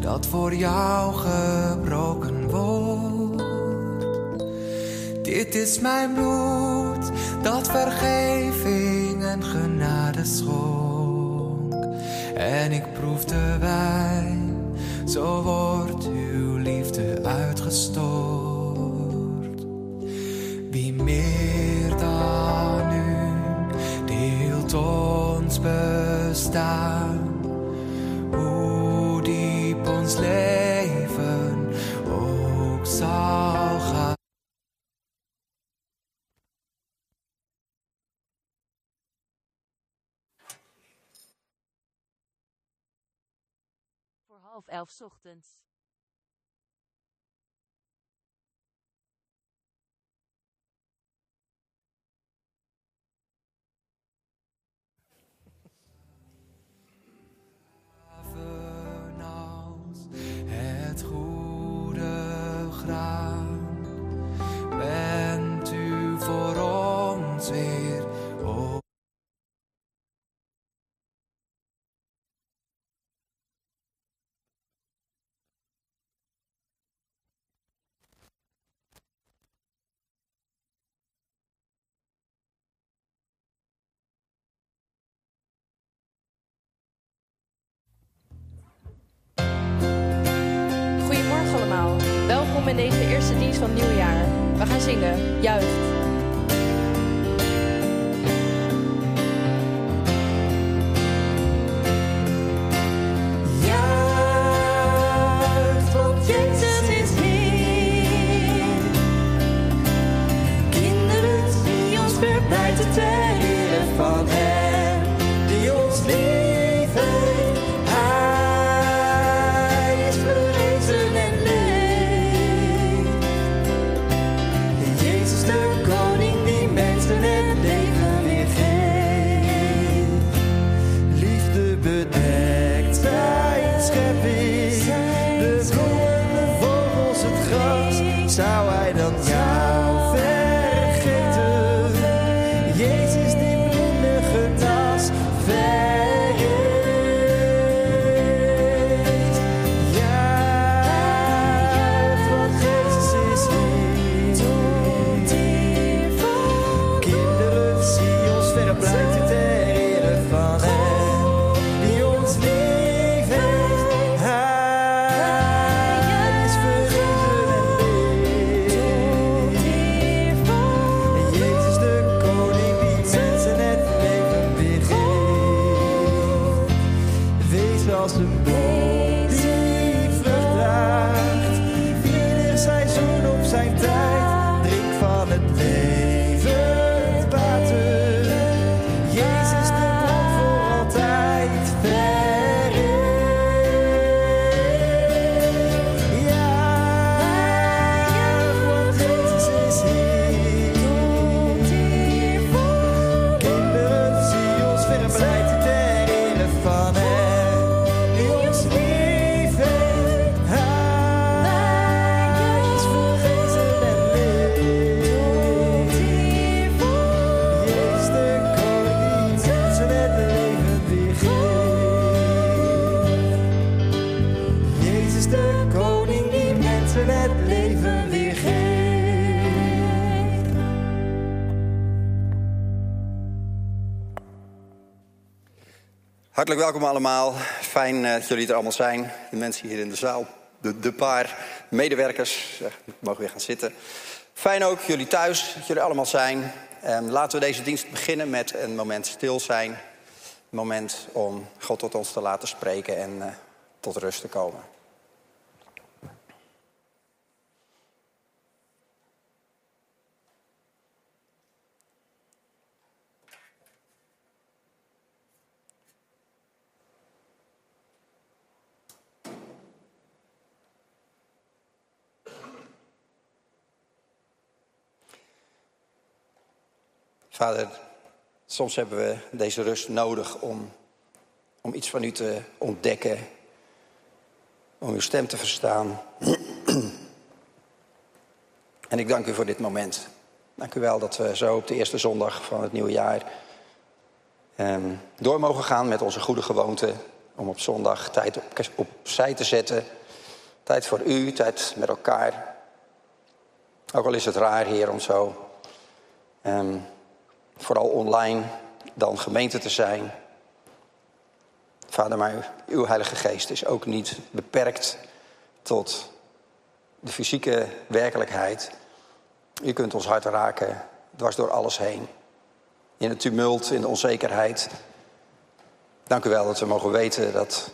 dat voor jou gebroken wordt. Dit is mijn bloed dat vergeving en genade schonk. En ik proef de wijn, zo wordt elf ochtends. in deze eerste dienst van nieuwjaar. We gaan zingen. Juist. Hartelijk welkom allemaal. Fijn eh, dat jullie er allemaal zijn. De mensen hier in de zaal, de, paar medewerkers. Zeg, mogen weer gaan zitten. Fijn ook jullie thuis, dat jullie allemaal zijn. Ehm, laten we deze dienst beginnen met een moment stil zijn. Een moment om God tot ons te laten spreken en eh, tot rust te komen. Vader, soms hebben we deze rust nodig om, om iets van u te ontdekken, om uw stem te verstaan. en ik dank u voor dit moment. Dank u wel dat we zo op de eerste zondag van het nieuwe jaar ehm, door mogen gaan met onze goede gewoonte om op zondag tijd op, opzij te zetten. Tijd voor u, tijd met elkaar. Ook al is het raar, Heer, om zo ehm, vooral online dan gemeente te zijn. Vader, maar uw Heilige Geest is ook niet beperkt tot de fysieke werkelijkheid. U kunt ons hart raken, dwars door alles heen. In het tumult, in de onzekerheid. Dank u wel dat we mogen weten dat,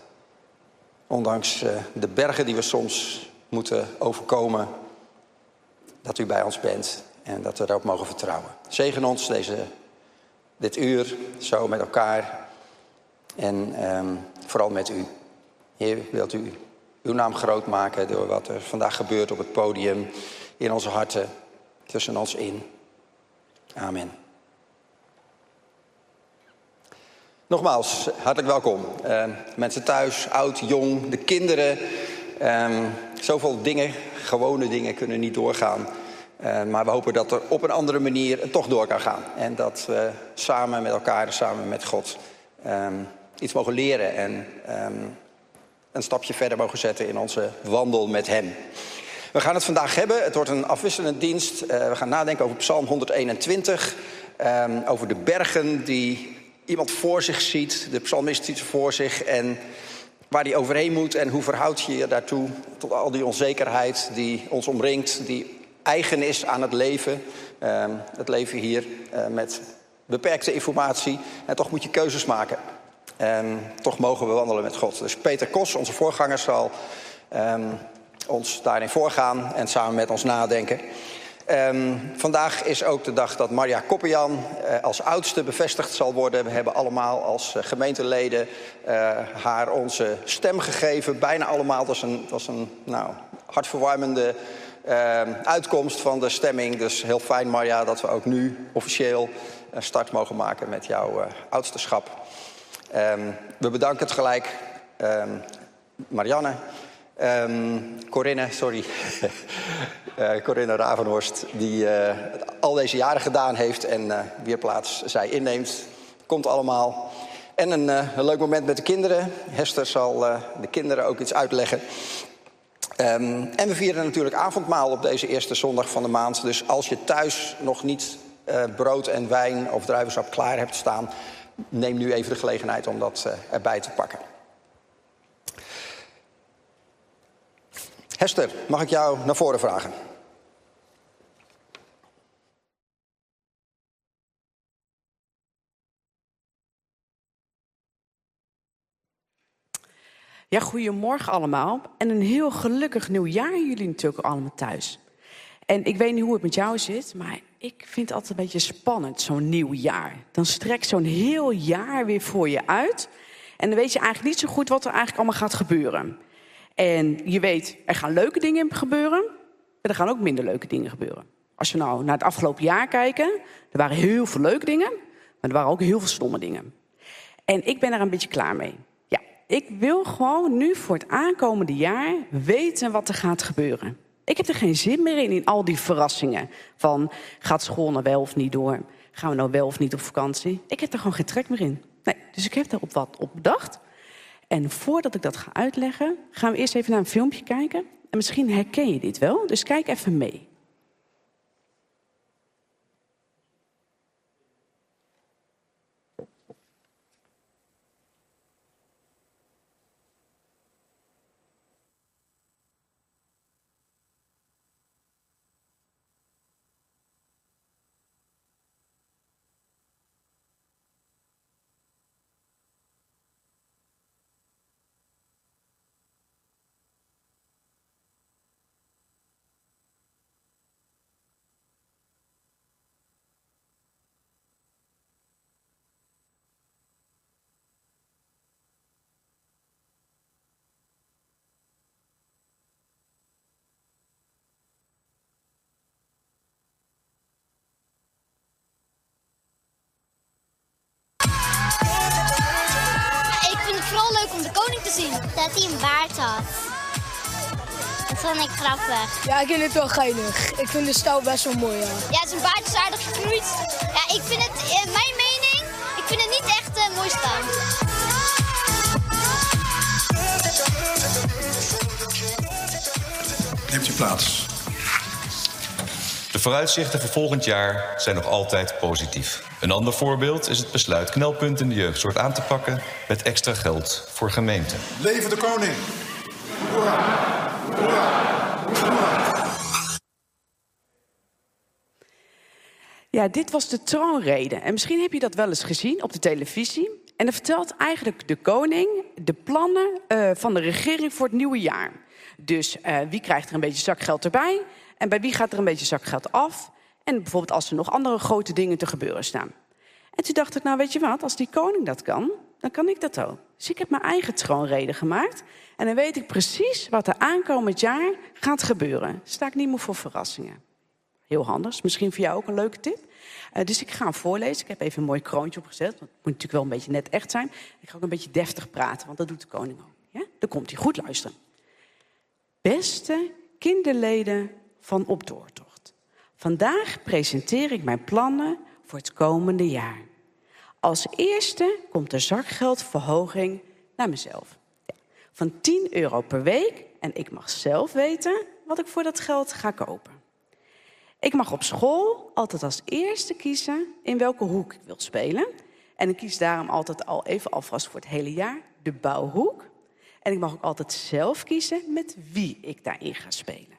ondanks eh, de bergen die we soms moeten overkomen, dat u bij ons bent en dat we erop mogen vertrouwen. Zegen ons deze, dit uur zo met elkaar en um, vooral met u. Heer, wilt u uw naam groot maken door wat er vandaag gebeurt op het podium, in onze harten, tussen ons in. Amen. Nogmaals, hartelijk welkom. Uh, mensen thuis, oud, jong, de kinderen. Uh, zoveel dingen, gewone dingen, kunnen niet doorgaan. Uh, maar we hopen dat er op een andere manier toch door kan gaan. En dat we samen met elkaar, samen met God, um, iets mogen leren en um, een stapje verder mogen zetten in onze wandel met Hem. We gaan het vandaag hebben. Het wordt een afwisselende dienst. Uh, we gaan nadenken over Psalm 121. Um, over de bergen die iemand voor zich ziet. De psalmist ziet ze voor zich en waar die overheen moet. En hoe verhoudt je je daartoe tot al die onzekerheid die ons omringt. Die eigen is aan het leven. Uh, het leven hier uh, met beperkte informatie. En toch moet je keuzes maken. En toch mogen we wandelen met God. Dus Peter Kos, onze voorganger, zal um, ons daarin voorgaan en samen met ons nadenken. Um, vandaag is ook de dag dat Marja Koppenjan uh, als oudste bevestigd zal worden. We hebben allemaal als uh, gemeenteleden haar onze stem gegeven. Bijna allemaal. Dat was een, was een nou, hartverwarmende ehm, uitkomst van de stemming. Dus heel fijn, Marja, dat we ook nu officieel een start mogen maken met jouw oudsterschap. Um, we bedanken het gelijk Marianne. Um, Corinne, sorry. uh, Corinne Ravenhorst, die uh, al deze jaren gedaan heeft en weer plaats zij inneemt. Komt allemaal. En een, een, leuk moment met de kinderen. Hester zal de kinderen ook iets uitleggen. Um, en we vieren natuurlijk avondmaal op deze eerste zondag van de maand. Dus als je thuis nog niet brood en wijn of druivensap klaar hebt staan... neem nu even de gelegenheid om dat erbij te pakken. Hester, mag ik jou naar voren vragen? Ja, goedemorgen allemaal. En een heel gelukkig nieuwjaar jullie natuurlijk allemaal thuis. En ik weet niet hoe het met jou zit, maar ik vind het altijd een beetje spannend, zo'n nieuw jaar. Dan strekt zo'n heel jaar weer voor je uit. En dan weet je eigenlijk niet zo goed wat er eigenlijk allemaal gaat gebeuren. En je weet, er gaan leuke dingen gebeuren. En er gaan ook minder leuke dingen gebeuren. Als we nou naar het afgelopen jaar kijken, er waren heel veel leuke dingen, maar er waren ook heel veel stomme dingen. En ik ben er een beetje klaar mee. Ik wil gewoon nu voor het aankomende jaar weten wat er gaat gebeuren. Ik heb er geen zin meer in, in al die verrassingen. Van, gaat school nou wel of niet door? Gaan we nou wel of niet op vakantie? Ik heb er gewoon geen trek meer in. Nee, dus ik heb er op wat op bedacht. En voordat ik dat ga uitleggen, gaan we eerst even naar een filmpje kijken. En misschien herken je dit wel, dus kijk even mee. Dat hij een baard had. Dat vond ik grappig. Ja, ik vind het wel geinig. Ik vind de stijl best wel mooi, ja. Ja, zijn baard is aardig geknoeid. Ja, ik vind het, in mijn mening, ik vind het niet echt uh, mooi staan. Neemt u plaats. De vooruitzichten voor volgend jaar zijn nog altijd positief. Een ander voorbeeld is het besluit knelpunt in de jeugdzorg aan te pakken met extra geld voor gemeenten. Leven de koning! Hoera! Hoera! Hoera! Ja, dit was de troonrede. En misschien heb je dat wel eens gezien op de televisie. En dan vertelt eigenlijk de koning de plannen uh, van de regering voor het nieuwe jaar. Dus uh, wie krijgt er een beetje zakgeld erbij? En bij wie gaat er een beetje zakgeld af? En bijvoorbeeld als er nog andere grote dingen te gebeuren staan. En toen dacht ik, nou weet je wat, als die koning dat kan, dan kan ik dat ook. Dus ik heb mijn eigen troonrede gemaakt. En dan weet ik precies wat er aankomend jaar gaat gebeuren. Sta ik niet meer voor verrassingen. Heel handig. Misschien voor jou ook een leuke tip. Uh, dus ik ga hem voorlezen. Ik heb even een mooi kroontje opgezet. Want het moet natuurlijk wel een beetje net echt zijn. Ik ga ook een beetje deftig praten, want dat doet de koning ook. Ja? Dan komt hij goed luisteren. Beste kinderleden van Opdoortocht. Vandaag presenteer ik mijn plannen voor het komende jaar. Als eerste komt de zakgeldverhoging naar mezelf. Van 10 euro per week en ik mag zelf weten wat ik voor dat geld ga kopen. Ik mag op school altijd als eerste kiezen in welke hoek ik wil spelen. En ik kies daarom altijd al even alvast voor het hele jaar de bouwhoek. En ik mag ook altijd zelf kiezen met wie ik daarin ga spelen.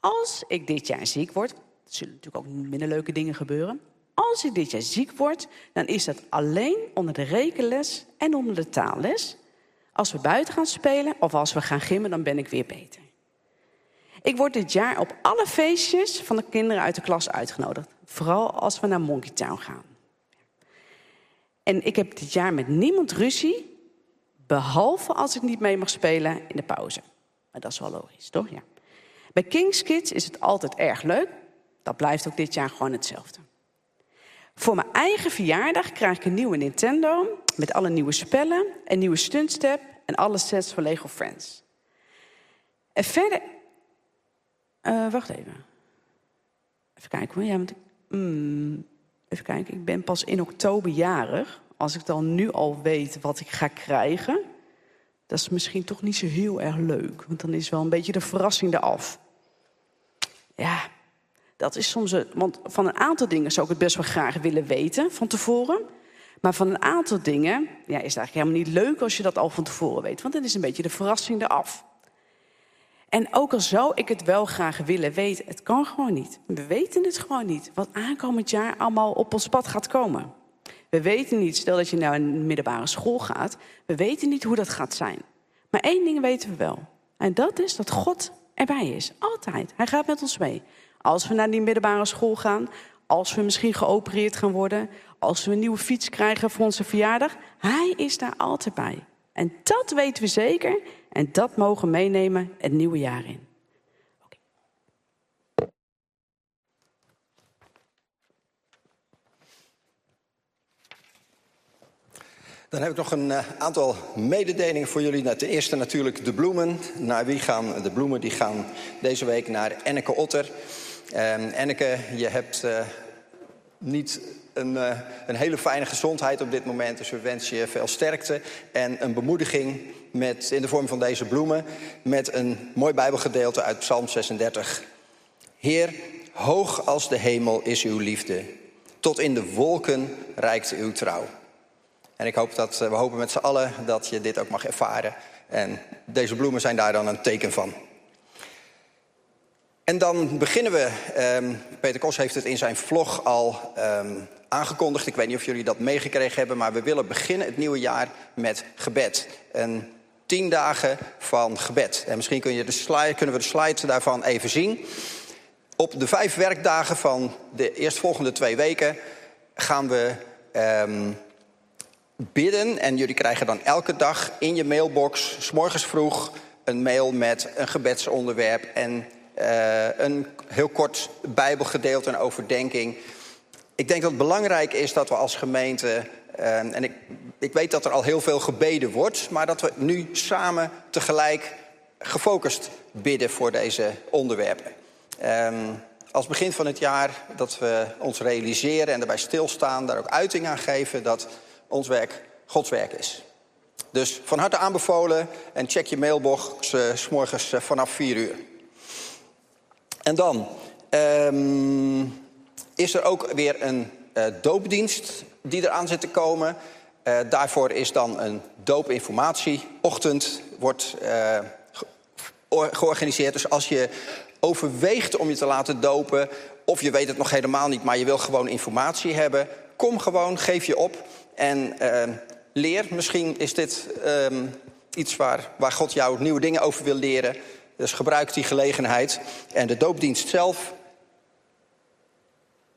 Als ik dit jaar ziek word, er zullen natuurlijk ook minder leuke dingen gebeuren. Als ik dit jaar ziek word, dan is dat alleen onder de rekenles en onder de taalles. Als we buiten gaan spelen of als we gaan gimmen, dan ben ik weer beter. Ik word dit jaar op alle feestjes van de kinderen uit de klas uitgenodigd. Vooral als we naar Monkey Town gaan. En ik heb dit jaar met niemand ruzie, behalve als ik niet mee mag spelen in de pauze. Maar dat is wel logisch, toch? Ja. Bij Kings Kids is het altijd erg leuk. Dat blijft ook dit jaar gewoon hetzelfde. Voor mijn eigen verjaardag krijg ik een nieuwe Nintendo met alle nieuwe spellen, een nieuwe stuntstep en alle sets van Lego Friends. En verder. Uh, wacht even. Even kijken hoor. Ja, want, mm, even kijken. Ik ben pas in oktober jarig. Als ik dan nu al weet wat ik ga krijgen, dat is misschien toch niet zo heel erg leuk. Want dan is wel een beetje de verrassing eraf. Ja, dat is soms... Een, want van een aantal dingen zou ik het best wel graag willen weten van tevoren. Maar van een aantal dingen ja, is het eigenlijk helemaal niet leuk als je dat al van tevoren weet. Want dan is een beetje de verrassing eraf. En ook al zou ik het wel graag willen weten, het kan gewoon niet. We weten het gewoon niet. Wat aankomend jaar allemaal op ons pad gaat komen. We weten niet, stel dat je naar een middelbare school gaat, we weten niet hoe dat gaat zijn. Maar één ding weten we wel. En dat is dat God erbij is. Altijd. Hij gaat met ons mee. Als we naar die middelbare school gaan, als we misschien geopereerd gaan worden, als we een nieuwe fiets krijgen voor onze verjaardag, hij is daar altijd bij. En dat weten we zeker en dat mogen meenemen het nieuwe jaar in. Dan heb ik nog een uh, aantal mededelingen voor jullie. Nou, ten eerste natuurlijk de bloemen. Naar wie gaan de bloemen? Die gaan deze week naar Enneke Otter. Uh, Enneke, je hebt uh, niet een, uh, een, hele fijne gezondheid op dit moment. Dus we wensen je veel sterkte en een bemoediging met, in de vorm van deze bloemen. Met een mooi Bijbelgedeelte uit Psalm 36. Heer, hoog als de hemel is uw liefde. Tot in de wolken reikt uw trouw. En ik hoop dat, we hopen met z'n allen dat je dit ook mag ervaren. En deze bloemen zijn daar dan een teken van. En dan beginnen we. Um, Peter Kos heeft het in zijn vlog al um, aangekondigd. Ik weet niet of jullie dat meegekregen hebben, maar we willen beginnen het nieuwe jaar met gebed. En tien dagen van gebed. En misschien kun je de slide, kunnen we de slide daarvan even zien. Op de vijf werkdagen van de eerstvolgende twee weken gaan we um, bidden. En jullie krijgen dan elke dag in je mailbox, s morgens vroeg, een mail met een gebedsonderwerp en uh, een heel kort Bijbelgedeelte, een overdenking. ik denk dat het belangrijk is dat we als gemeente. eh, en ik, ik weet dat er al heel veel gebeden wordt, maar dat we nu samen tegelijk gefocust bidden voor deze onderwerpen. Ehm, als begin van het jaar dat we ons realiseren en daarbij stilstaan, daar ook uiting aan geven dat ons werk Gods werk is. Dus van harte aanbevolen en check je mailbox eh, s morgens eh, vanaf 4 uur. En dan ehm, is er ook weer een eh, doopdienst die eraan zit te komen. Eh, daarvoor is dan een doopinformatieochtend wordt, eh, ge- or- georganiseerd. Dus als je overweegt om je te laten dopen... of je weet het nog helemaal niet, maar je wil gewoon informatie hebben... kom gewoon, geef je op en eh, leer. Misschien is dit ehm, iets waar, waar God jou nieuwe dingen over wil leren. Dus gebruik die gelegenheid. En de doopdienst zelf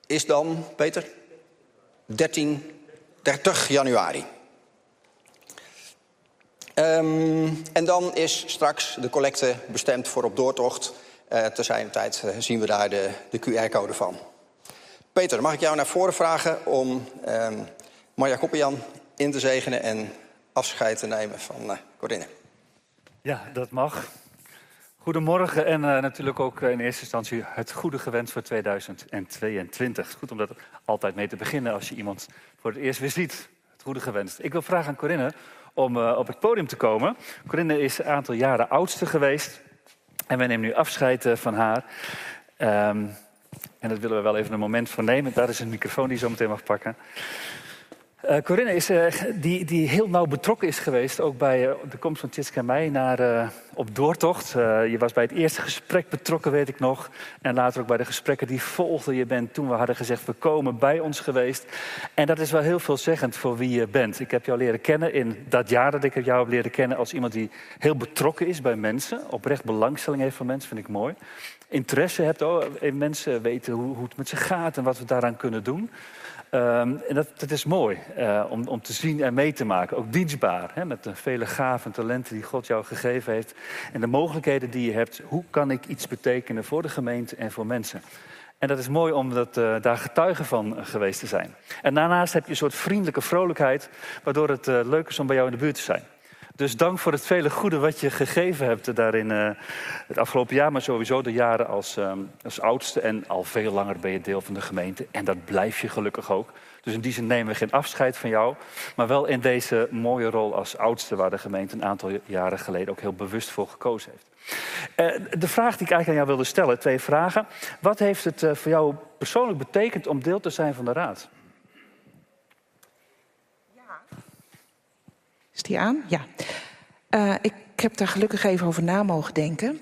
is dan, Peter? 13, 30 januari. Ehm, en dan is straks de collecte bestemd voor op doortocht. Eh te zijn tijd eh, zien we daar de, de QR-code van. Peter, mag ik jou naar voren vragen om Marja Koppenjan in te zegenen en afscheid te nemen van eh Corinne. Ja, dat mag. Goedemorgen en eh, natuurlijk ook eh, in eerste instantie het goede gewens voor 2022. Het is goed om dat altijd mee te beginnen als je iemand voor het eerst weer ziet. Het goede gewenst. Ik wil vragen aan Corinne om op het podium te komen. Corinne is een aantal jaren oudste geweest en wij nemen nu afscheid van haar. Ehm, en dat willen we wel even een moment voor nemen. Daar is een microfoon die je zo meteen mag pakken. Eh, Corinne is eh, die, die heel nauw betrokken is geweest, ook bij eh, de komst van Tjitske en mij naar, op doortocht. Je was bij het eerste gesprek betrokken, weet ik nog. En later ook bij de gesprekken die volgden. Je bent toen we hadden gezegd, we komen bij ons geweest. En dat is wel heel veelzeggend voor wie je bent. Ik heb jou leren kennen in dat jaar dat ik jou heb leren kennen... als iemand die heel betrokken is bij mensen. Oprecht belangstelling heeft voor mensen, vind ik mooi. Interesse hebt oh, in mensen, weten hoe, hoe het met ze gaat en wat we daaraan kunnen doen. Um, en dat, dat, is mooi uh, om, om, te zien en mee te maken. Ook dienstbaar, hè, met de vele gaven en talenten die God jou gegeven heeft. En de mogelijkheden die je hebt. Hoe kan ik iets betekenen voor de gemeente en voor mensen? En dat is mooi om dat, uh, daar getuige van uh, geweest te zijn. En daarnaast heb je een soort vriendelijke vrolijkheid... waardoor het leuk is om bij jou in de buurt te zijn. Dus dank voor het vele goede wat je gegeven hebt daarin uh, het afgelopen jaar, maar sowieso de jaren als, um, als oudste. En al veel langer ben je deel van de gemeente. En dat blijf je gelukkig ook. Dus in die zin nemen we geen afscheid van jou. Maar wel in deze mooie rol als oudste, waar de gemeente een aantal jaren geleden ook heel bewust voor gekozen heeft. Uh, de vraag die ik eigenlijk aan jou wilde stellen, twee vragen. Wat heeft het uh, voor jou persoonlijk betekend om deel te zijn van de raad? Is die aan? Ja. Uh, ik heb daar gelukkig even over na mogen denken.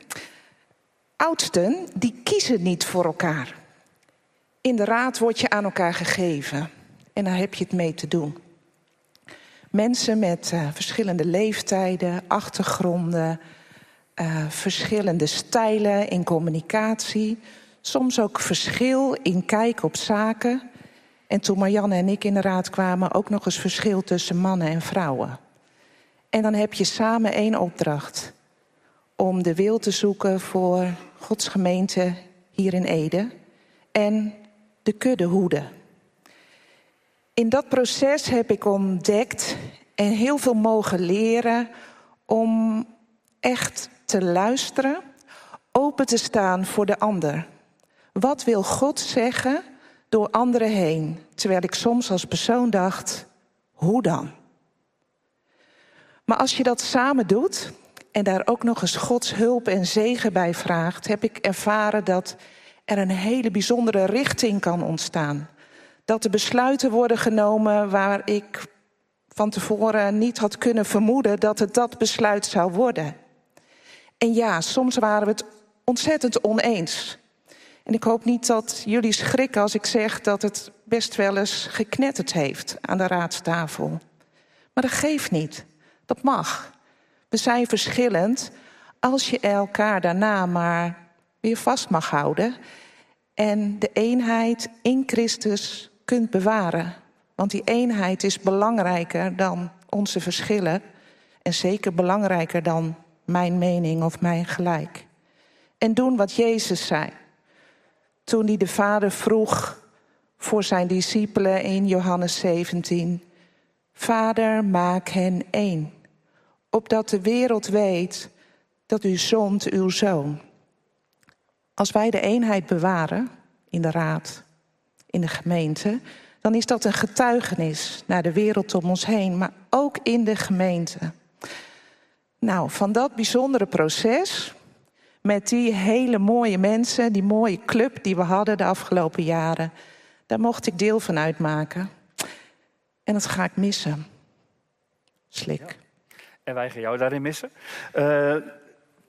Oudsten, die kiezen niet voor elkaar. In de raad word je aan elkaar gegeven. En daar heb je het mee te doen. Mensen met uh, verschillende leeftijden, achtergronden, uh, verschillende stijlen in communicatie. Soms ook verschil in kijk op zaken. En toen Marianne en ik in de raad kwamen, ook nog eens verschil tussen mannen en vrouwen. En dan heb je samen één opdracht. Om de wil te zoeken voor Gods gemeente hier in Ede. En de kudde hoeden. In dat proces heb ik ontdekt en heel veel mogen leren om echt te luisteren, open te staan voor de ander. Wat wil God zeggen door anderen heen? Terwijl ik soms als persoon dacht, hoe dan? Maar als je dat samen doet en daar ook nog eens Gods hulp en zegen bij vraagt, heb ik ervaren dat er een hele bijzondere richting kan ontstaan. Dat er besluiten worden genomen waar ik van tevoren niet had kunnen vermoeden dat het dat besluit zou worden. En ja, soms waren we het ontzettend oneens. En ik hoop niet dat jullie schrikken als ik zeg dat het best wel eens geknetterd heeft aan de raadstafel. Maar dat geeft niet. Dat mag. We zijn verschillend als je elkaar daarna maar weer vast mag houden en de eenheid in Christus kunt bewaren. Want die eenheid is belangrijker dan onze verschillen en zeker belangrijker dan mijn mening of mijn gelijk. En doen wat Jezus zei. Toen hij de Vader vroeg: voor zijn discipelen in Johannes 17. Vader, maak hen één, opdat de wereld weet dat u zond uw zoon. Als wij de eenheid bewaren in de raad, in de gemeente, dan is dat een getuigenis naar de wereld om ons heen, maar ook in de gemeente. Nou, van dat bijzondere proces, met die hele mooie mensen, die mooie club die we hadden de afgelopen jaren, daar mocht ik deel van uitmaken. En dat ga ik missen. Slik. En wij gaan jou daarin missen. Uh,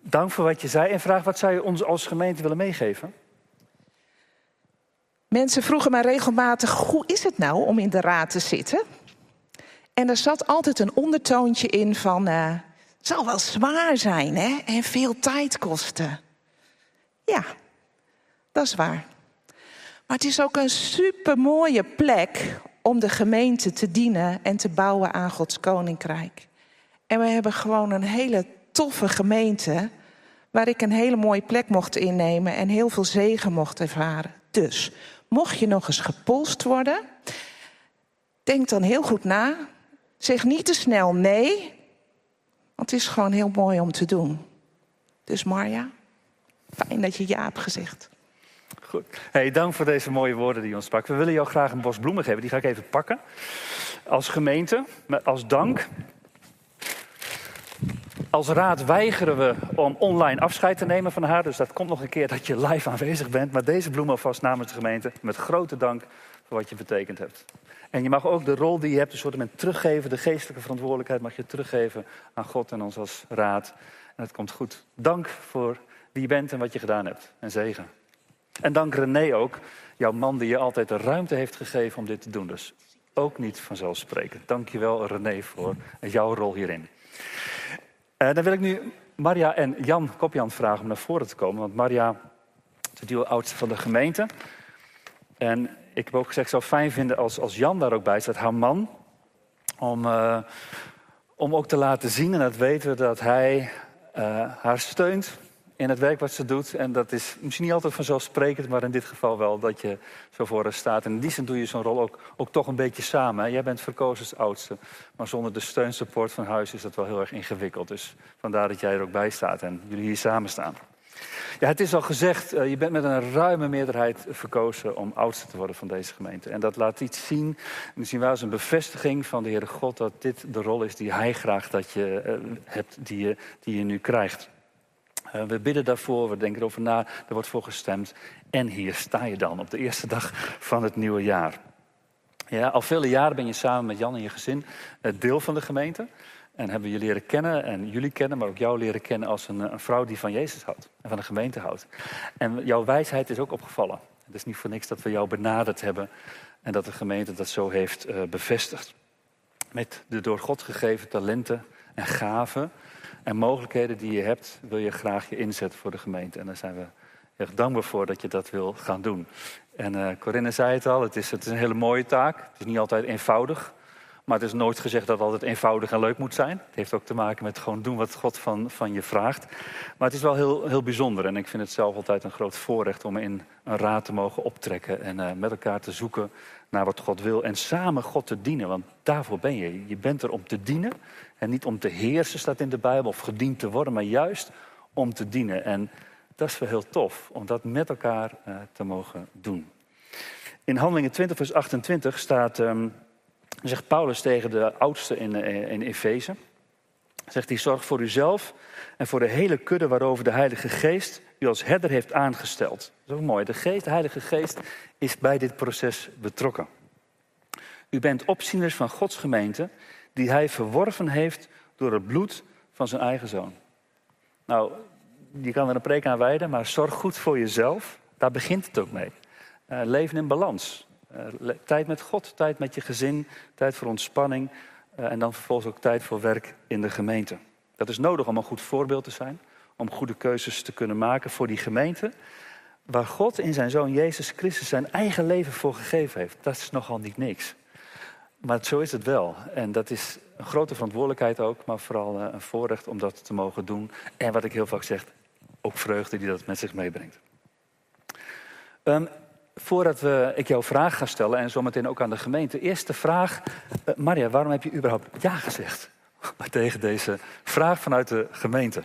dank voor wat je zei. En vraag, wat zou je ons als gemeente willen meegeven? Mensen vroegen mij regelmatig: hoe is het nou om in de raad te zitten? En er zat altijd een ondertoontje in van: uh, het zal wel zwaar zijn hè? en veel tijd kosten. Ja, dat is waar. Maar het is ook een supermooie plek om de gemeente te dienen en te bouwen aan Gods koninkrijk. En we hebben gewoon een hele toffe gemeente waar ik een hele mooie plek mocht innemen en heel veel zegen mocht ervaren. Dus, mocht je nog eens gepolst worden, denk dan heel goed na. Zeg niet te snel nee, want het is gewoon heel mooi om te doen. Dus Marja, fijn dat je ja hebt gezegd. Goed. Hey, dank voor deze mooie woorden die je ons sprak. We willen jou graag een bos bloemen geven. Die ga ik even pakken. Als gemeente, als dank. Als raad weigeren we om online afscheid te nemen van haar. Dus dat komt nog een keer dat je live aanwezig bent. Maar deze bloemen alvast namens de gemeente. Met grote dank voor wat je betekend hebt. En je mag ook de rol die je hebt, een soort met teruggeven. De geestelijke verantwoordelijkheid mag je teruggeven aan God en ons als raad. En het komt goed. Dank voor wie je bent en wat je gedaan hebt. En zegen. En dank René ook, jouw man die je altijd de ruimte heeft gegeven om dit te doen. Dus ook niet vanzelfsprekend. Dank je wel René voor jouw rol hierin. Uh, dan wil ik nu Maria en Jan Kopjan vragen om naar voren te komen. Want Maria is de oudste van de gemeente. En ik heb ook gezegd, ik zou fijn vinden als, als Jan daar ook bij staat, haar man. Om, uh, om ook te laten zien, en dat weten we, dat hij uh, haar steunt in het werk wat ze doet. En dat is misschien niet altijd vanzelfsprekend, maar in dit geval wel dat je zo voor staat. En in die zin doe je zo'n rol ook, ook toch een beetje samen. Jij bent verkozen als oudste, maar zonder de steunsupport van huis is dat wel heel erg ingewikkeld. Dus vandaar dat jij er ook bij staat en jullie hier samen staan. Ja, het is al gezegd, uh, je bent met een ruime meerderheid verkozen om oudste te worden van deze gemeente. En dat laat iets zien, misschien wel eens een bevestiging van de Heere God, dat dit de rol is die Hij graag dat je uh, hebt, die die je nu krijgt. Uh, we bidden daarvoor, we denken erover na, er wordt voor gestemd. En hier sta je dan op de eerste dag van het nieuwe jaar. Ja, al vele jaren ben je samen met Jan en je gezin deel van de gemeente. En hebben we je leren kennen en jullie kennen, maar ook jou leren kennen als een, een, vrouw die van Jezus houdt en van de gemeente houdt. En jouw wijsheid is ook opgevallen. Het is niet voor niks dat we jou benaderd hebben en dat de gemeente dat zo heeft bevestigd. Met de door God gegeven talenten en gaven en mogelijkheden die je hebt, wil je graag je inzetten voor de gemeente. En daar zijn we erg dankbaar voor dat je dat wil gaan doen. En uh, Corinne zei het al, het is, het is een hele mooie taak. Het is niet altijd eenvoudig. Maar het is nooit gezegd dat het altijd eenvoudig en leuk moet zijn. Het heeft ook te maken met gewoon doen wat God van, van je vraagt. Maar het is wel heel, heel bijzonder. En ik vind het zelf altijd een groot voorrecht om in een raad te mogen optrekken. En uh, met elkaar te zoeken naar wat God wil. En samen God te dienen. Want daarvoor ben je. Je bent er om te dienen. En niet om te heersen, staat in de Bijbel. Of gediend te worden. Maar juist om te dienen. En dat is wel heel tof. Om dat met elkaar uh, te mogen doen. In Handelingen 20 vers 28 staat... Um, zegt Paulus tegen de oudste in, eh, in Efeze. Zegt hij, zorg voor uzelf en voor de hele kudde waarover de Heilige Geest u als herder heeft aangesteld. Dat is ook mooi. De, geest, de Heilige Geest is bij dit proces betrokken. U bent opzieners van Gods gemeente, die hij verworven heeft door het bloed van zijn eigen zoon. Nou, je kan er een preek aan wijden, maar zorg goed voor jezelf. Daar begint het ook mee. Uh, leven in balans. Uh, tijd met God, tijd met je gezin, tijd voor ontspanning uh, en dan vervolgens ook tijd voor werk in de gemeente. Dat is nodig om een goed voorbeeld te zijn, om goede keuzes te kunnen maken voor die gemeente, waar God in zijn zoon Jezus Christus zijn eigen leven voor gegeven heeft. Dat is nogal niet niks. Maar zo is het wel. En dat is een grote verantwoordelijkheid ook, maar vooral uh, een voorrecht om dat te mogen doen. En wat ik heel vaak zeg, ook vreugde die dat met zich meebrengt. Um, voordat we, ik jouw vraag ga stellen en zometeen ook aan de gemeente. Eerste vraag. Uh, Maria, waarom heb je überhaupt ja gezegd tegen deze vraag vanuit de gemeente?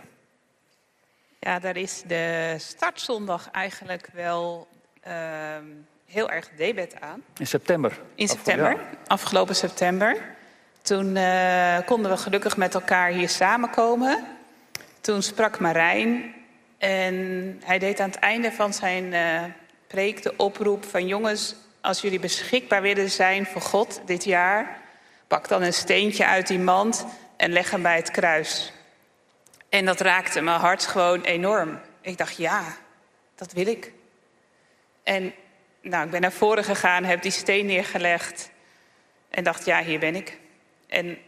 Ja, daar is de startzondag eigenlijk wel uh, heel erg debet aan. In september? In september, ja. afgelopen september. Toen uh, konden we gelukkig met elkaar hier samenkomen. Toen sprak Marijn en hij deed aan het einde van zijn uh, preek de oproep van jongens, als jullie beschikbaar willen zijn voor God dit jaar, pak dan een steentje uit die mand en leg hem bij het kruis. En dat raakte mijn hart gewoon enorm. Ik dacht, ja, dat wil ik. En nou, ik ben naar voren gegaan, heb die steen neergelegd en dacht, ja, hier ben ik. En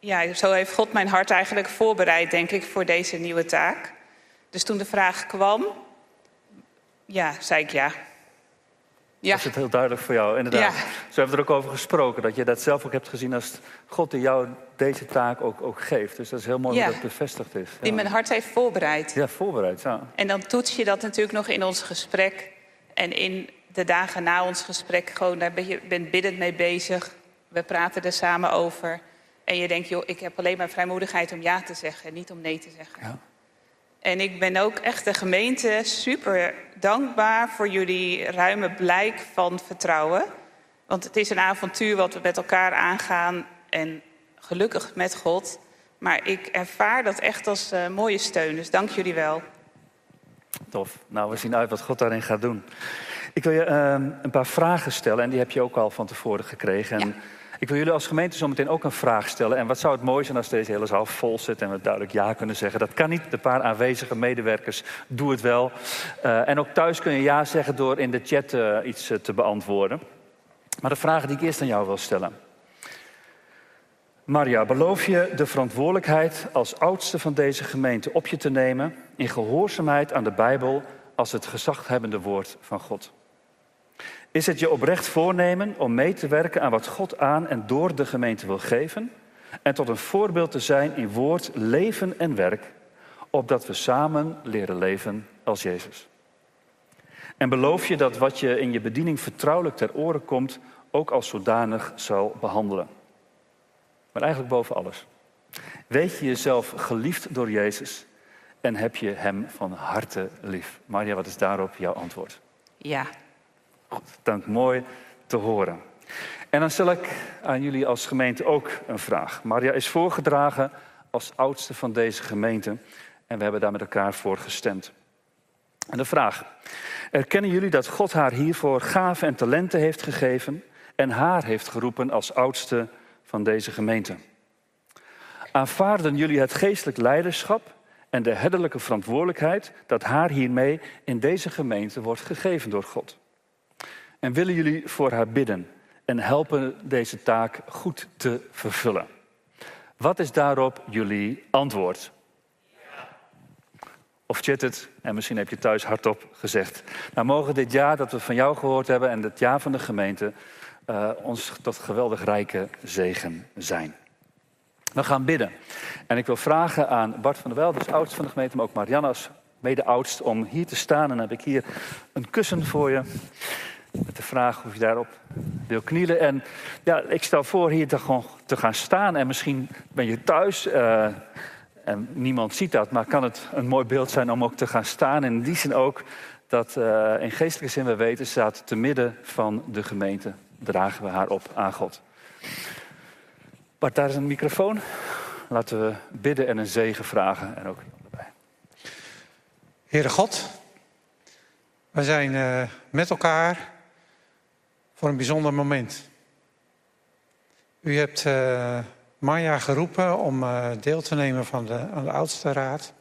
ja, zo heeft God mijn hart eigenlijk voorbereid, denk ik, voor deze nieuwe taak. Dus toen de vraag kwam, ja, zei ik ja. Ja. Was het heel duidelijk voor jou, inderdaad. Ja. Zo hebben we er ook over gesproken, dat je dat zelf ook hebt gezien als God die jou deze taak ook, ook geeft. Dus dat is heel mooi ja. dat dat bevestigd is. Die mijn hart heeft voorbereid. Ja, voorbereid, ja. En dan toets je dat natuurlijk nog in ons gesprek. En in de dagen na ons gesprek, gewoon daar ben je bent biddend mee bezig. We praten er samen over. En je denkt, joh, ik heb alleen maar vrijmoedigheid om ja te zeggen en niet om nee te zeggen. Ja. En ik ben ook echt de gemeente super dankbaar voor jullie ruime blijk van vertrouwen. Want het is een avontuur wat we met elkaar aangaan en gelukkig met God. Maar ik ervaar dat echt als uh, mooie steun. Dus dank jullie wel. Tof. Nou, we zien uit wat God daarin gaat doen. Ik wil je uh, een paar vragen stellen en die heb je ook al van tevoren gekregen. Ja. Ik wil jullie als gemeente zo meteen ook een vraag stellen. En wat zou het mooi zijn als deze hele zaal vol zit en we duidelijk ja kunnen zeggen. Dat kan niet. De paar aanwezige medewerkers doen het wel. Uh, en ook thuis kun je ja zeggen door in de chat uh, iets uh, te beantwoorden. Maar de vragen die ik eerst aan jou wil stellen. Maria, beloof je de verantwoordelijkheid als oudste van deze gemeente op je te nemen in gehoorzaamheid aan de Bijbel als het gezaghebbende woord van God? Is het je oprecht voornemen om mee te werken aan wat God aan en door de gemeente wil geven? En tot een voorbeeld te zijn in woord, leven en werk, opdat we samen leren leven als Jezus. En beloof je dat wat je in je bediening vertrouwelijk ter oren komt, ook als zodanig zal behandelen. Maar eigenlijk boven alles. Weet je jezelf geliefd door Jezus en heb je Hem van harte lief? Maria, wat is daarop jouw antwoord? Ja. Dank, mooi te horen. En dan stel ik aan jullie als gemeente ook een vraag. Maria is voorgedragen als oudste van deze gemeente en we hebben daar met elkaar voor gestemd. En de vraag: Erkennen jullie dat God haar hiervoor gaven en talenten heeft gegeven en haar heeft geroepen als oudste van deze gemeente? Aanvaarden jullie het geestelijk leiderschap en de herderlijke verantwoordelijkheid dat haar hiermee in deze gemeente wordt gegeven door God? En willen jullie voor haar bidden en helpen deze taak goed te vervullen? Wat is daarop jullie antwoord? Of chat het, en misschien heb je thuis hardop gezegd. Nou, mogen dit jaar dat we van jou gehoord hebben en het jaar van de gemeente uh, ons tot geweldig rijke zegen zijn. We gaan bidden. En ik wil vragen aan Bart van der Wel, dus oudste van de gemeente, maar ook Marianne als mede-oudst, om hier te staan. En dan heb ik hier een kussen voor je. Met de vraag of je daarop wil knielen. En ja, ik stel voor hier te, gewoon te gaan staan. En misschien ben je thuis uh, en niemand ziet dat. Maar kan het een mooi beeld zijn om ook te gaan staan. En in die zin ook dat uh, in geestelijke zin we weten staat te midden van de gemeente. Dragen we haar op aan God. Bart, daar is een microfoon. Laten we bidden en een zegen vragen. En ook erbij. Heere God, we zijn uh, met elkaar voor een bijzonder moment. U hebt uh, Maya geroepen om uh, deel te nemen van de, aan de oudste raad.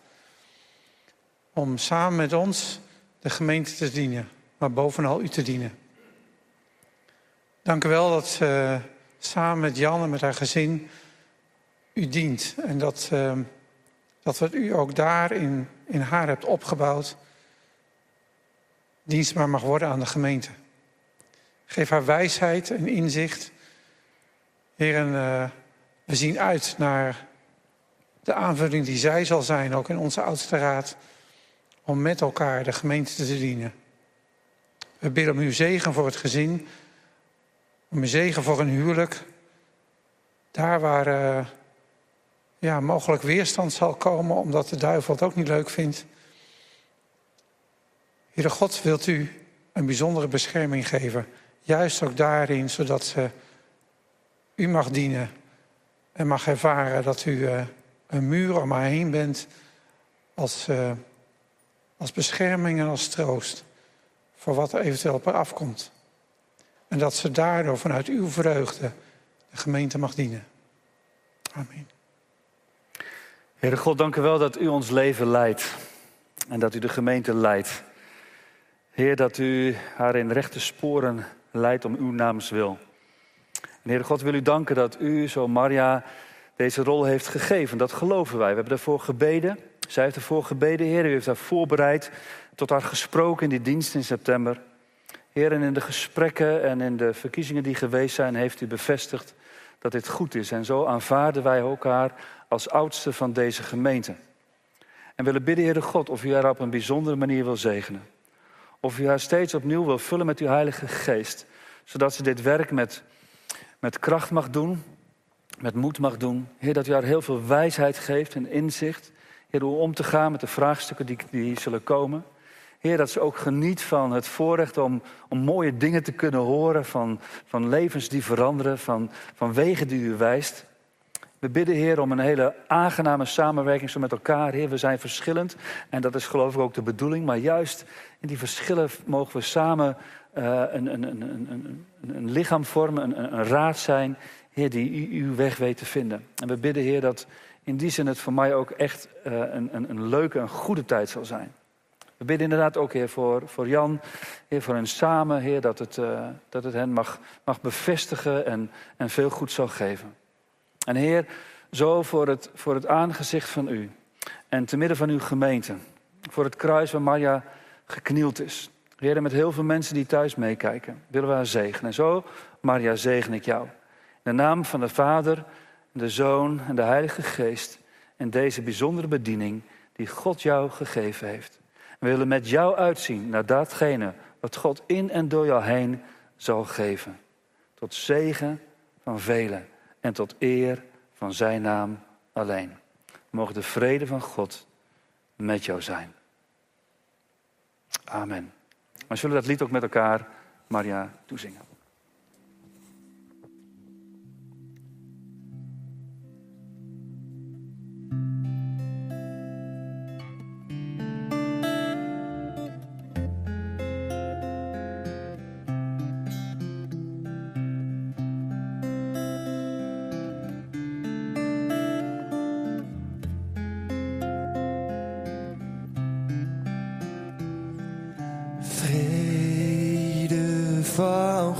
Om samen met ons de gemeente te dienen, maar bovenal u te dienen. Dank u wel dat uh, samen met Jan en met haar gezin u dient. En dat, dat wat u ook daar in, in haar hebt opgebouwd, dienstbaar mag worden aan de gemeente. Geef haar wijsheid en inzicht. Heren, uh, we zien uit naar de aanvulling die zij zal zijn, ook in onze oudste raad, om met elkaar de gemeente te dienen. We bidden om uw zegen voor het gezin. Om uw zegen voor een huwelijk. Daar waar uh, ja, mogelijk weerstand zal komen, omdat de duivel het ook niet leuk vindt. Heere God, wilt u een bijzondere bescherming geven. Juist ook daarin, zodat ze u mag dienen en mag ervaren dat u uh, een muur om haar heen bent als, uh, als bescherming en als troost voor wat er eventueel op haar afkomt. En dat ze daardoor vanuit uw vreugde de gemeente mag dienen. Amen. Heere God, dank u wel dat u ons leven leidt en dat u de gemeente leidt. Heer, dat u haar in rechte sporen leidt om uw naams wil. En Heere God, wil u danken dat u, zo Maria, deze rol heeft gegeven. Dat geloven wij. We hebben daarvoor gebeden. Zij heeft ervoor gebeden, Heer. U heeft haar voorbereid, tot haar gesproken in die dienst in september. Heer, en in de gesprekken en in de verkiezingen die geweest zijn, heeft u bevestigd dat dit goed is. En zo aanvaarden wij elkaar als oudste van deze gemeente. En willen bidden, Heere God, of u haar op een bijzondere manier wil zegenen. Of u haar steeds opnieuw wil vullen met uw Heilige Geest. Zodat ze dit werk met, met kracht mag doen, met moed mag doen. Heer, dat u haar heel veel wijsheid geeft en inzicht. Heer, hoe om te gaan met de vraagstukken die, die zullen komen. Heer, dat ze ook geniet van het voorrecht om, om mooie dingen te kunnen horen. Van, van levens die veranderen, van, van wegen die u wijst. We bidden, Heer, om een hele aangename samenwerking zo met elkaar. Heer, we zijn verschillend en dat is geloof ik ook de bedoeling. Maar juist in die verschillen mogen we samen uh, een, een, een, een, lichaam vormen, een, raad zijn. Heer, die uw weg weet te vinden. En we bidden, Heer, dat in die zin het voor mij ook echt uh, een, leuke, een goede tijd zal zijn. We bidden inderdaad ook, Heer, voor, voor Jan, Heer, voor hen samen, Heer, dat het, uh, dat het hen mag, mag bevestigen en, en veel goed zal geven. En Heer, zo voor het, voor het aangezicht van U en te midden van uw gemeente, voor het kruis waar Maria geknield is. Heer, met heel veel mensen die thuis meekijken, willen we haar zegenen. En zo, Maria, zegen ik jou. In de naam van de Vader, de Zoon en de Heilige Geest en deze bijzondere bediening die God jou gegeven heeft. We willen met jou uitzien naar datgene wat God in en door jou heen zal geven. Tot zegen van velen en tot eer van zijn naam alleen. Mogen de vrede van God met jou zijn. Amen. Maar zullen dat lied ook met elkaar, Maria, toezingen?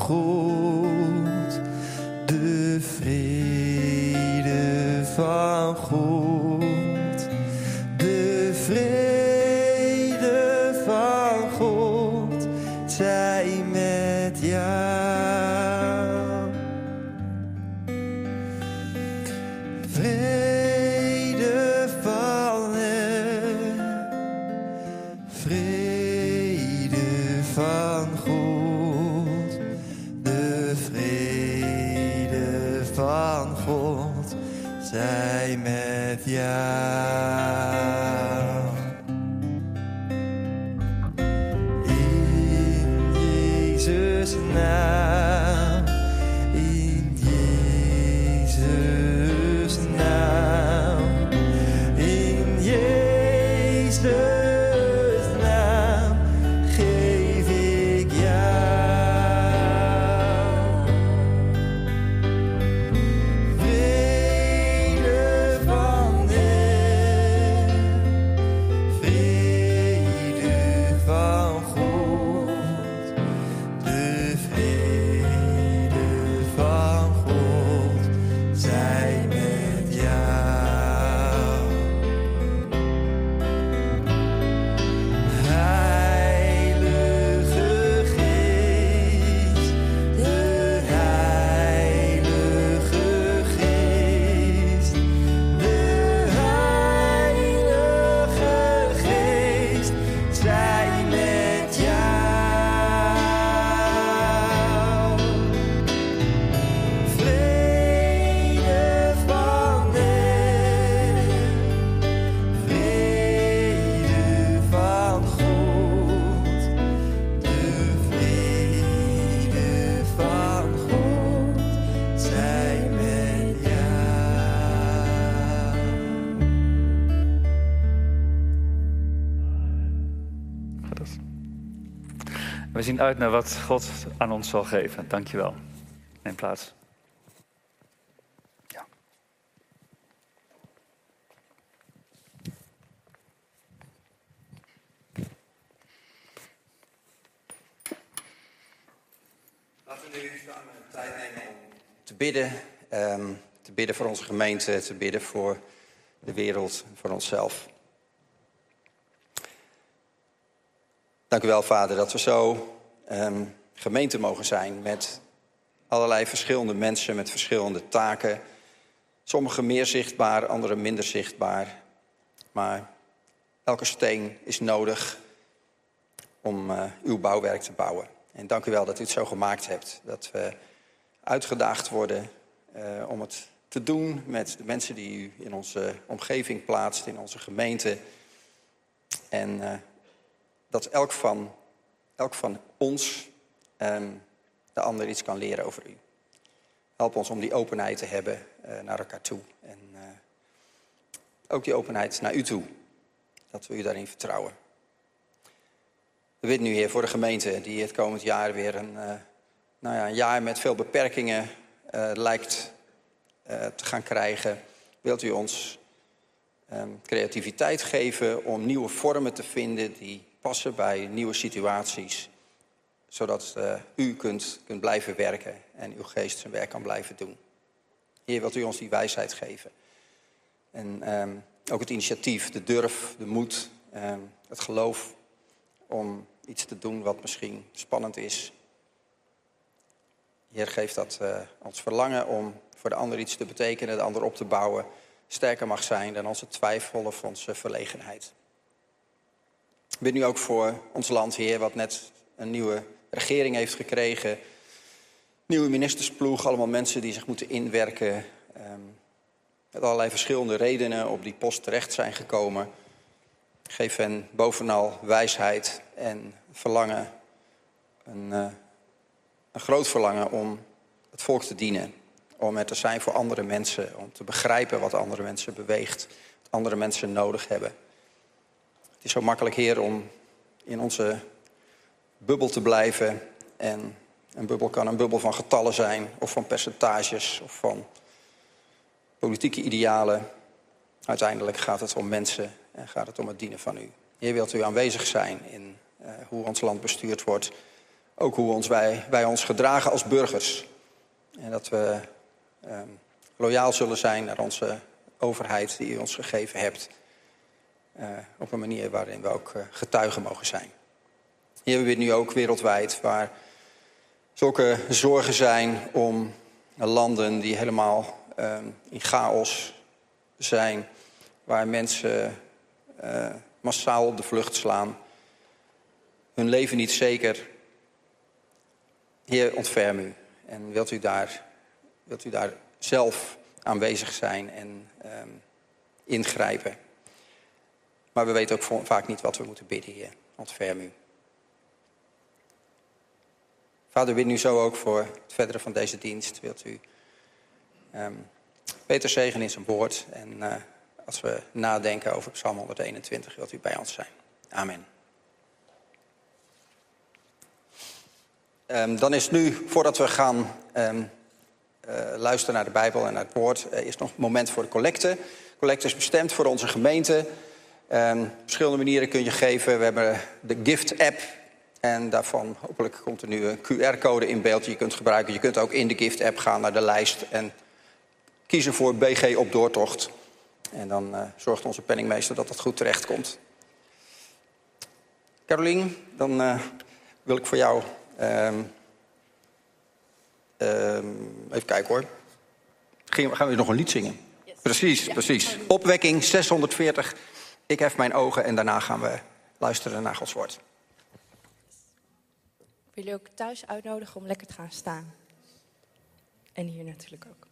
God, de vrede van zien uit naar wat God aan ons zal geven. Dankjewel. Neem plaats. Ja. Laten we nu tijd nemen om te bidden. ehm, te bidden voor onze gemeente, te bidden voor de wereld, voor onszelf. Dank u wel, Vader, dat we zo ehm, gemeente mogen zijn met allerlei verschillende mensen met verschillende taken. Sommige meer zichtbaar, andere minder zichtbaar. Maar elke steen is nodig om eh, uw bouwwerk te bouwen. En dank u wel dat u het zo gemaakt hebt. Dat we uitgedaagd worden eh, om het te doen met de mensen die u in onze omgeving plaatst, in onze gemeente. En eh, dat elk van, elk van ons ehm, de ander iets kan leren over u. Help ons om die openheid te hebben eh, naar elkaar toe. En eh, ook die openheid naar u toe. Dat we u daarin vertrouwen. We bidden nu, Heer, voor de gemeente die het komend jaar weer een, eh, nou ja, een jaar met veel beperkingen lijkt te gaan krijgen. Wilt u ons ehm, creativiteit geven om nieuwe vormen te vinden die passen bij nieuwe situaties. Zodat eh, u kunt, kunt blijven werken en uw geest zijn werk kan blijven doen. Heer, wilt u ons die wijsheid geven. En ehm, ook het initiatief, de durf, de moed, ehm, het geloof om iets te doen wat misschien spannend is. Heer, geef dat eh, ons verlangen om voor de ander iets te betekenen, de ander op te bouwen, sterker mag zijn dan onze twijfel of onze verlegenheid. Ik bid nu ook voor ons land, Heer, wat net een nieuwe regering heeft gekregen. Nieuwe ministersploeg, allemaal mensen die zich moeten inwerken. ehm, met allerlei verschillende redenen op die post terecht zijn gekomen. Geef hen bovenal wijsheid en verlangen. Een, eh, een groot verlangen om het volk te dienen. Om er te zijn voor andere mensen. Om te begrijpen wat andere mensen beweegt. Wat andere mensen nodig hebben. Is zo makkelijk, Heer, om in onze bubbel te blijven. En een bubbel kan een bubbel van getallen zijn, of van percentages, of van politieke idealen. Uiteindelijk gaat het om mensen en gaat het om het dienen van u. Heer, wilt u aanwezig zijn in uh, hoe ons land bestuurd wordt. Ook hoe ons wij, wij ons gedragen als burgers. En dat we uh, loyaal zullen zijn naar onze overheid die u ons gegeven hebt. Uh, op een manier waarin we ook uh, getuigen mogen zijn. Hier hebben we nu ook wereldwijd waar zulke zorgen zijn om landen die helemaal uh, in chaos zijn. Waar mensen massaal op de vlucht slaan. Hun leven niet zeker. Heer, ontferm u. En wilt u daar, wilt u daar zelf aanwezig zijn en um, ingrijpen. Maar we weten ook vaak niet wat we moeten bidden, Heer. Ontferm u. Vader, bid nu zo ook voor het verdere van deze dienst. Wilt u um, Peter zegen in zijn woord. En uh, als we nadenken over Psalm 121, wilt u bij ons zijn. Amen. Um, dan is nu, voordat we gaan um, uh, luisteren naar de Bijbel en naar het woord, uh, is nog een moment voor de collecte. De collecte is bestemd voor onze gemeente. Um, verschillende manieren kun je geven. We hebben de Gift-app. En daarvan hopelijk komt er nu een QR-code in beeld die je kunt gebruiken. Je kunt ook in de Gift-app gaan naar de lijst en kiezen voor BG op doortocht. En dan uh, zorgt onze penningmeester dat dat goed terecht komt. Carolien, dan uh, wil ik voor jou... Um, um, even kijken hoor. Gaan we nog een lied zingen? Yes. Precies, ja. precies. Opwekking 640. Ik hef mijn ogen en daarna gaan we luisteren naar Gods woord. Ik wil jullie ook thuis uitnodigen om lekker te gaan staan. En hier natuurlijk ook.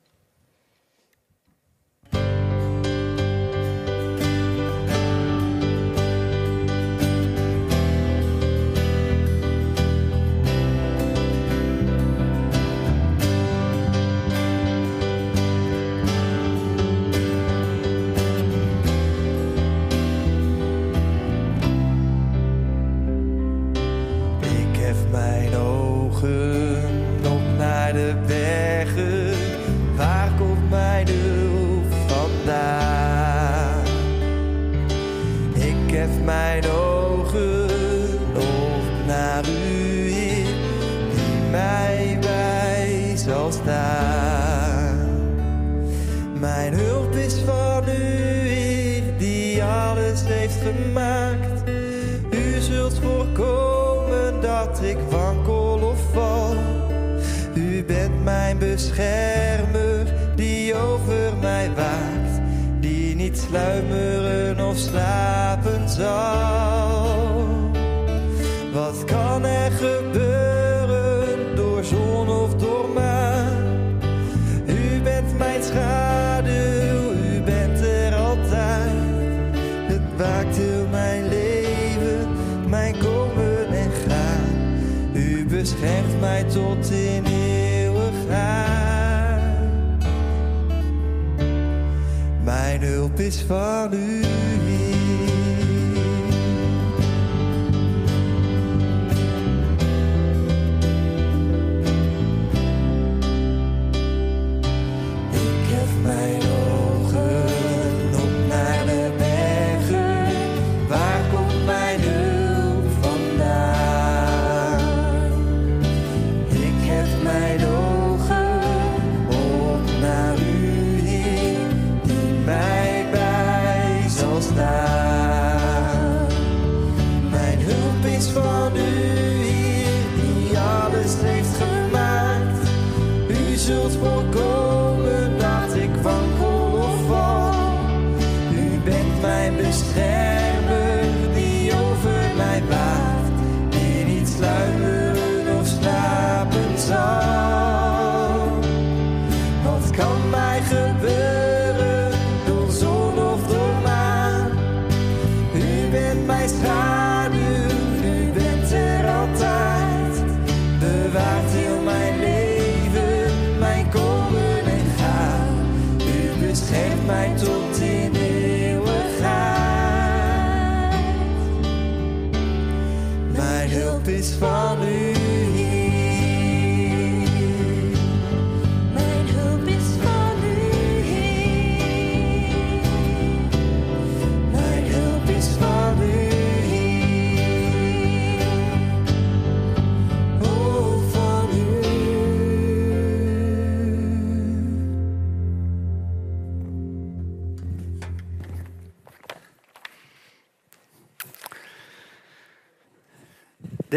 Sluimeren of slapen zal. Hulp is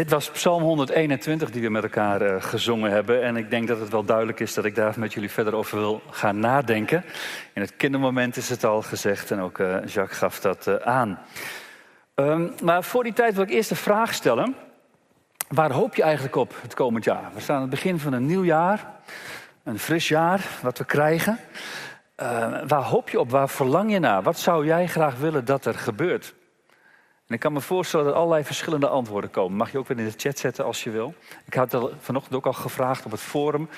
Dit was Psalm 121 die we met elkaar eh, gezongen hebben. En ik denk dat het wel duidelijk is dat ik daar met jullie verder over wil gaan nadenken. In het kindermoment is het al gezegd en ook eh, Jacques gaf dat eh, aan. Ehm, maar voor die tijd wil ik eerst de vraag stellen. Waar hoop je eigenlijk op het komend jaar? We staan aan het begin van een nieuw jaar. Een fris jaar wat we krijgen. Eh, waar hoop je op? Waar verlang je naar? Wat zou jij graag willen dat er gebeurt? En ik kan me voorstellen dat er allerlei verschillende antwoorden komen. Mag je ook weer in de chat zetten als je wil. Ik had vanochtend ook al gevraagd op het forum.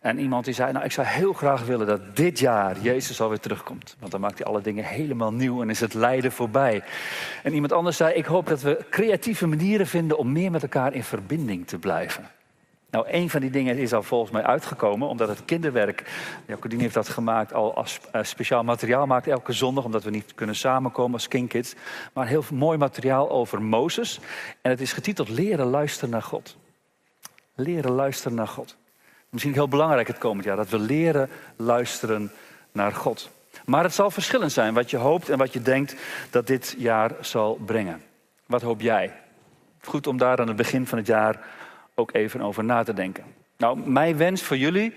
En iemand die zei, nou ik zou heel graag willen dat dit jaar Jezus alweer terugkomt. Want dan maakt hij alle dingen helemaal nieuw en is het lijden voorbij. En iemand anders zei, ik hoop dat we creatieve manieren vinden om meer met elkaar in verbinding te blijven. Nou, een van die dingen is al volgens mij uitgekomen, omdat het kinderwerk, Jacqueline heeft dat gemaakt, al als eh, speciaal materiaal maakt elke zondag, omdat we niet kunnen samenkomen als kindkids. Maar heel mooi materiaal over Mozes. En het is getiteld Leren luisteren naar God. Leren luisteren naar God. Misschien heel belangrijk het komend jaar, dat we leren luisteren naar God. Maar het zal verschillend zijn wat je hoopt en wat je denkt dat dit jaar zal brengen. Wat hoop jij? Goed om daar aan het begin van het jaar ook even over na te denken. Nou, mijn wens voor jullie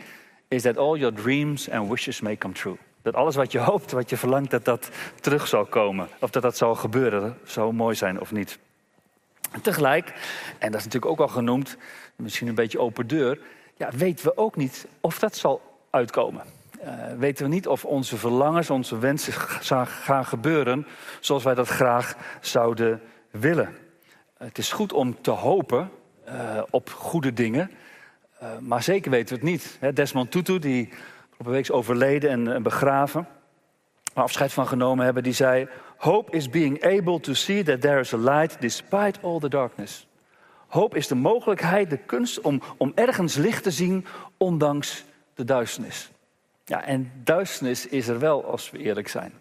is dat all your dreams and wishes may come true. Dat alles wat je hoopt, wat je verlangt, dat dat terug zal komen. Of dat dat zal gebeuren. Dat zou mooi zijn of niet. Tegelijk, en dat is natuurlijk ook al genoemd, misschien een beetje open deur, ja, weten we ook niet of dat zal uitkomen. Uh, weten we niet of onze verlangens, onze wensen gaan gebeuren zoals wij dat graag zouden willen. Het is goed om te hopen uh, op goede dingen, uh, maar zeker weten we het niet. Desmond Tutu, die op een week is overleden en, en begraven, maar afscheid van genomen hebben, die zei: Hope is being able to see that there is a light despite all the darkness. Hoop is de mogelijkheid, de kunst om, om ergens licht te zien, ondanks de duisternis. Ja, en duisternis is er wel, als we eerlijk zijn.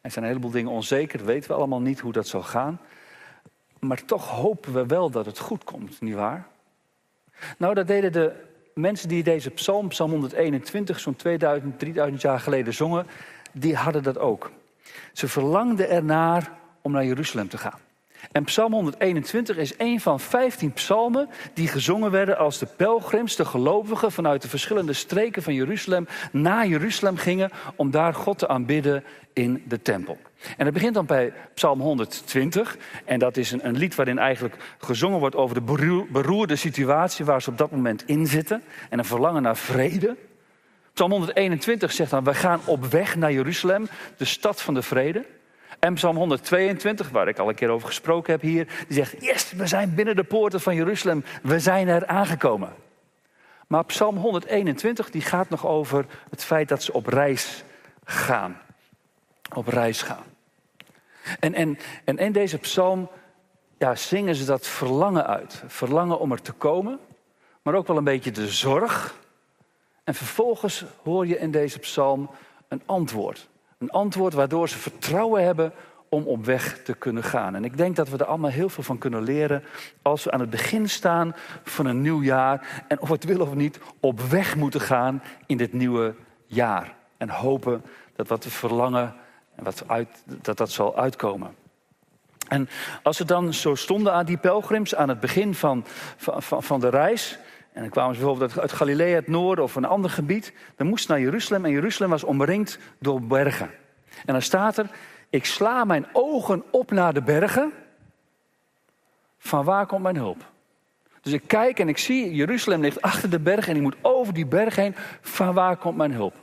Er zijn een heleboel dingen onzeker, weten we allemaal niet hoe dat zal gaan. Maar toch hopen we wel dat het goed komt, nietwaar? Nou, dat deden de mensen die deze psalm, psalm 121, zo'n 2000, 3000 jaar geleden zongen, die hadden dat ook. Ze verlangden ernaar om naar Jeruzalem te gaan. En Psalm 121 is een van 15 psalmen die gezongen werden als de pelgrims, de gelovigen vanuit de verschillende streken van Jeruzalem naar Jeruzalem gingen om daar God te aanbidden in de tempel. En dat begint dan bij Psalm 120. En dat is een, een lied waarin eigenlijk gezongen wordt over de beroerde situatie waar ze op dat moment in zitten. En een verlangen naar vrede. Psalm 121 zegt dan: We gaan op weg naar Jeruzalem, de stad van de vrede. En Psalm 122, waar ik al een keer over gesproken heb hier, die zegt: Yes, we zijn binnen de poorten van Jeruzalem, we zijn er aangekomen. Maar Psalm 121 die gaat nog over het feit dat ze op reis gaan. Op reis gaan. En, en, en in deze psalm ja, zingen ze dat verlangen uit. Verlangen om er te komen, maar ook wel een beetje de zorg. En vervolgens hoor je in deze psalm een antwoord. Een antwoord waardoor ze vertrouwen hebben om op weg te kunnen gaan. En ik denk dat we er allemaal heel veel van kunnen leren als we aan het begin staan van een nieuw jaar en of het willen of niet op weg moeten gaan in dit nieuwe jaar. En hopen dat wat we verlangen wat uit, dat dat zal uitkomen. En als ze dan zo stonden aan die pelgrims aan het begin van, van, van de reis, en dan kwamen ze bijvoorbeeld uit Galilea, het noorden of een ander gebied. Dan moesten ze naar Jeruzalem en Jeruzalem was omringd door bergen. En dan staat er, ik sla mijn ogen op naar de bergen. Van waar komt mijn hulp? Dus ik kijk en ik zie, Jeruzalem ligt achter de berg en ik moet over die berg heen. Van waar komt mijn hulp?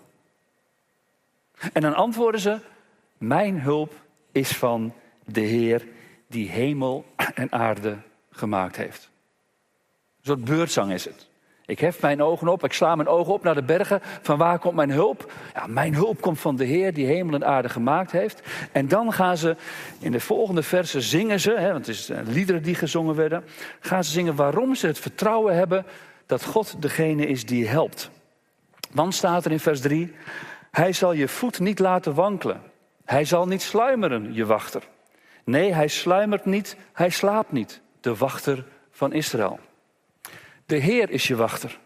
En dan antwoorden ze, mijn hulp is van de Heer die hemel en aarde gemaakt heeft. Een soort beurtzang is het. Ik hef mijn ogen op, ik sla mijn ogen op naar de bergen. Van waar komt mijn hulp? Ja, mijn hulp komt van de Heer die hemel en aarde gemaakt heeft. En dan gaan ze in de volgende versen zingen ze, hè, want het is liederen die gezongen werden. Gaan ze zingen waarom ze het vertrouwen hebben dat God degene is die helpt. Want staat er in vers 3, hij zal je voet niet laten wankelen. Hij zal niet sluimeren, je wachter. Nee, hij sluimert niet, hij slaapt niet, de wachter van Israël. De Heer is je wachter.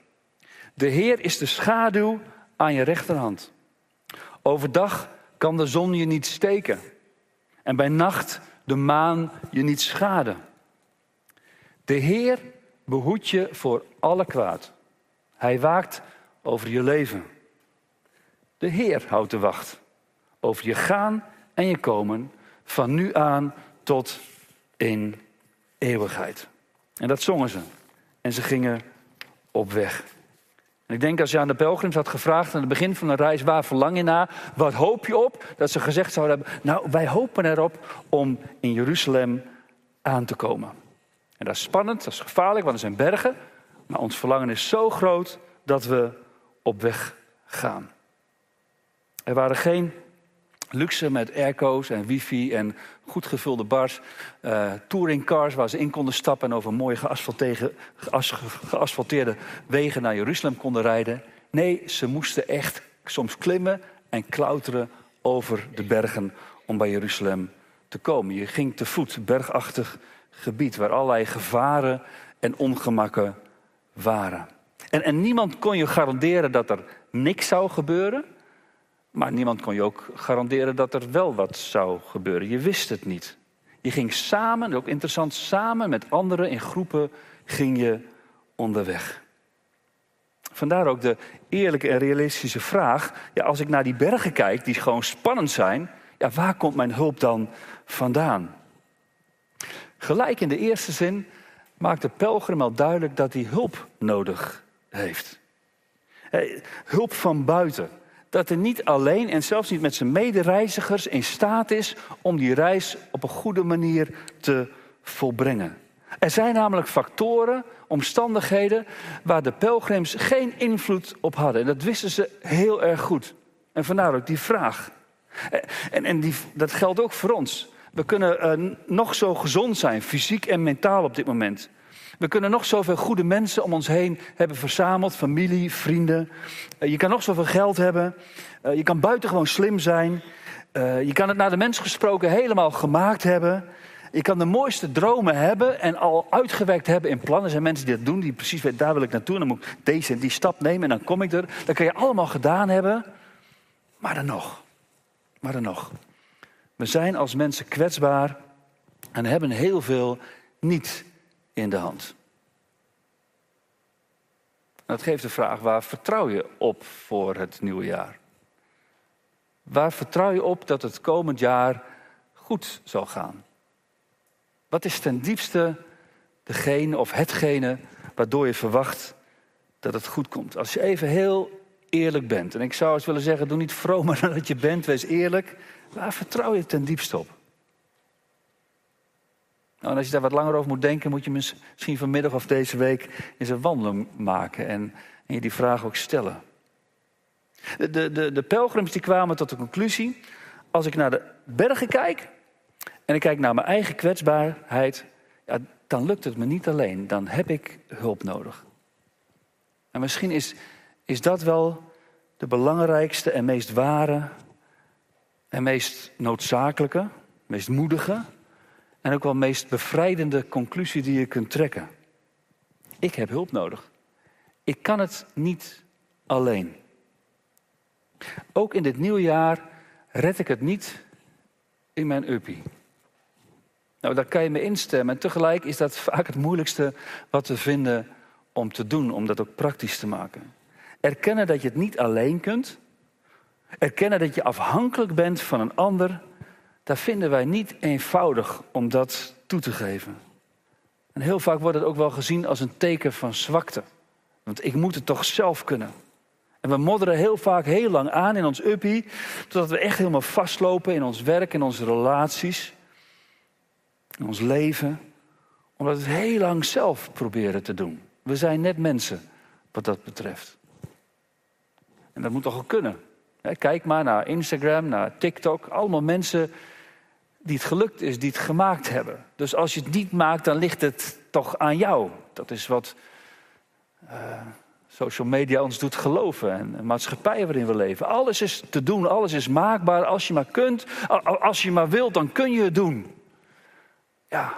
De Heer is de schaduw aan je rechterhand. Overdag kan de zon je niet steken. En bij nacht de maan je niet schaden. De Heer behoedt je voor alle kwaad. Hij waakt over je leven. De Heer houdt de wacht over je gaan en je komen van nu aan tot in eeuwigheid. En dat zongen ze. En ze gingen op weg. En ik denk als je aan de pelgrims had gevraagd aan het begin van de reis, waar verlang je naar? Wat hoop je op? Dat ze gezegd zouden hebben, nou wij hopen erop om in Jeruzalem aan te komen. En dat is spannend, dat is gevaarlijk, want er zijn bergen. Maar ons verlangen is zo groot dat we op weg gaan. Er waren geen luxe met airco's en wifi en goed gevulde bars. Uh, touringcars waar ze in konden stappen en over mooie geasfalteerde wegen naar Jeruzalem konden rijden. Nee, ze moesten echt soms klimmen en klauteren over de bergen om bij Jeruzalem te komen. Je ging te voet, bergachtig gebied waar allerlei gevaren en ongemakken waren. En, en niemand kon je garanderen dat er niks zou gebeuren. Maar niemand kon je ook garanderen dat er wel wat zou gebeuren. Je wist het niet. Je ging samen, ook interessant, samen met anderen in groepen ging je onderweg. Vandaar ook de eerlijke en realistische vraag. Ja, als ik naar die bergen kijk, die gewoon spannend zijn, ja, waar komt mijn hulp dan vandaan? Gelijk in de eerste zin maakt de pelgrim al duidelijk dat hij hulp nodig heeft. Hulp van buiten dat hij niet alleen en zelfs niet met zijn medereizigers in staat is om die reis op een goede manier te volbrengen. Er zijn namelijk factoren, omstandigheden waar de pelgrims geen invloed op hadden. En dat wisten ze heel erg goed. En vandaar ook die vraag. En, en die, dat geldt ook voor ons. We kunnen uh, nog zo gezond zijn, fysiek en mentaal op dit moment. We kunnen nog zoveel goede mensen om ons heen hebben verzameld, familie, vrienden. Uh, je kan nog zoveel geld hebben. Uh, je kan buitengewoon slim zijn. je kan het naar de mens gesproken helemaal gemaakt hebben. Je kan de mooiste dromen hebben en al uitgewerkt hebben in plannen. Er zijn mensen die dat doen, die precies weten, daar wil ik naartoe. Dan moet ik deze en die stap nemen en dan kom ik er. Dat kan je allemaal gedaan hebben. Maar dan nog. Maar dan nog. We zijn als mensen kwetsbaar en hebben heel veel niet in de hand. Dat geeft de vraag, waar vertrouw je op voor het nieuwe jaar? Waar vertrouw je op dat het komend jaar goed zal gaan? Wat is ten diepste degene of hetgene waardoor je verwacht dat het goed komt? Als je even heel eerlijk bent. En ik zou eens willen zeggen, doe niet vromer dan dat je bent, wees eerlijk. Waar vertrouw je ten diepste op? Nou, en als je daar wat langer over moet denken, moet je misschien vanmiddag of deze week eens een wandeling maken en, je die vraag ook stellen. De, de, de, de pelgrims die kwamen tot de conclusie, als ik naar de bergen kijk en ik kijk naar mijn eigen kwetsbaarheid, ja, dan lukt het me niet alleen, dan heb ik hulp nodig. En misschien is, is dat wel de belangrijkste en meest ware en meest noodzakelijke, meest moedige en ook wel meest bevrijdende conclusie die je kunt trekken. Ik heb hulp nodig. Ik kan het niet alleen. Ook in dit nieuwe jaar red ik het niet in mijn uppie. Nou, daar kan je me instemmen. En tegelijk is dat vaak het moeilijkste wat we vinden om te doen, om dat ook praktisch te maken. Erkennen dat je het niet alleen kunt. Erkennen dat je afhankelijk bent van een ander. Daar vinden wij niet eenvoudig om dat toe te geven. En heel vaak wordt het ook wel gezien als een teken van zwakte. Want ik moet het toch zelf kunnen. En we modderen heel vaak heel lang aan in ons uppie, totdat we echt helemaal vastlopen in ons werk, in onze relaties, in ons leven, omdat we het heel lang zelf proberen te doen. We zijn net mensen wat dat betreft. En dat moet toch ook kunnen. Kijk maar naar Instagram, naar TikTok. Allemaal mensen die het gelukt is, die het gemaakt hebben. Dus als je het niet maakt, dan ligt het toch aan jou. Dat is wat uh, social media ons doet geloven. En de maatschappij waarin we leven. Alles is te doen, alles is maakbaar. Als je maar kunt, als je maar wilt, dan kun je het doen. Ja,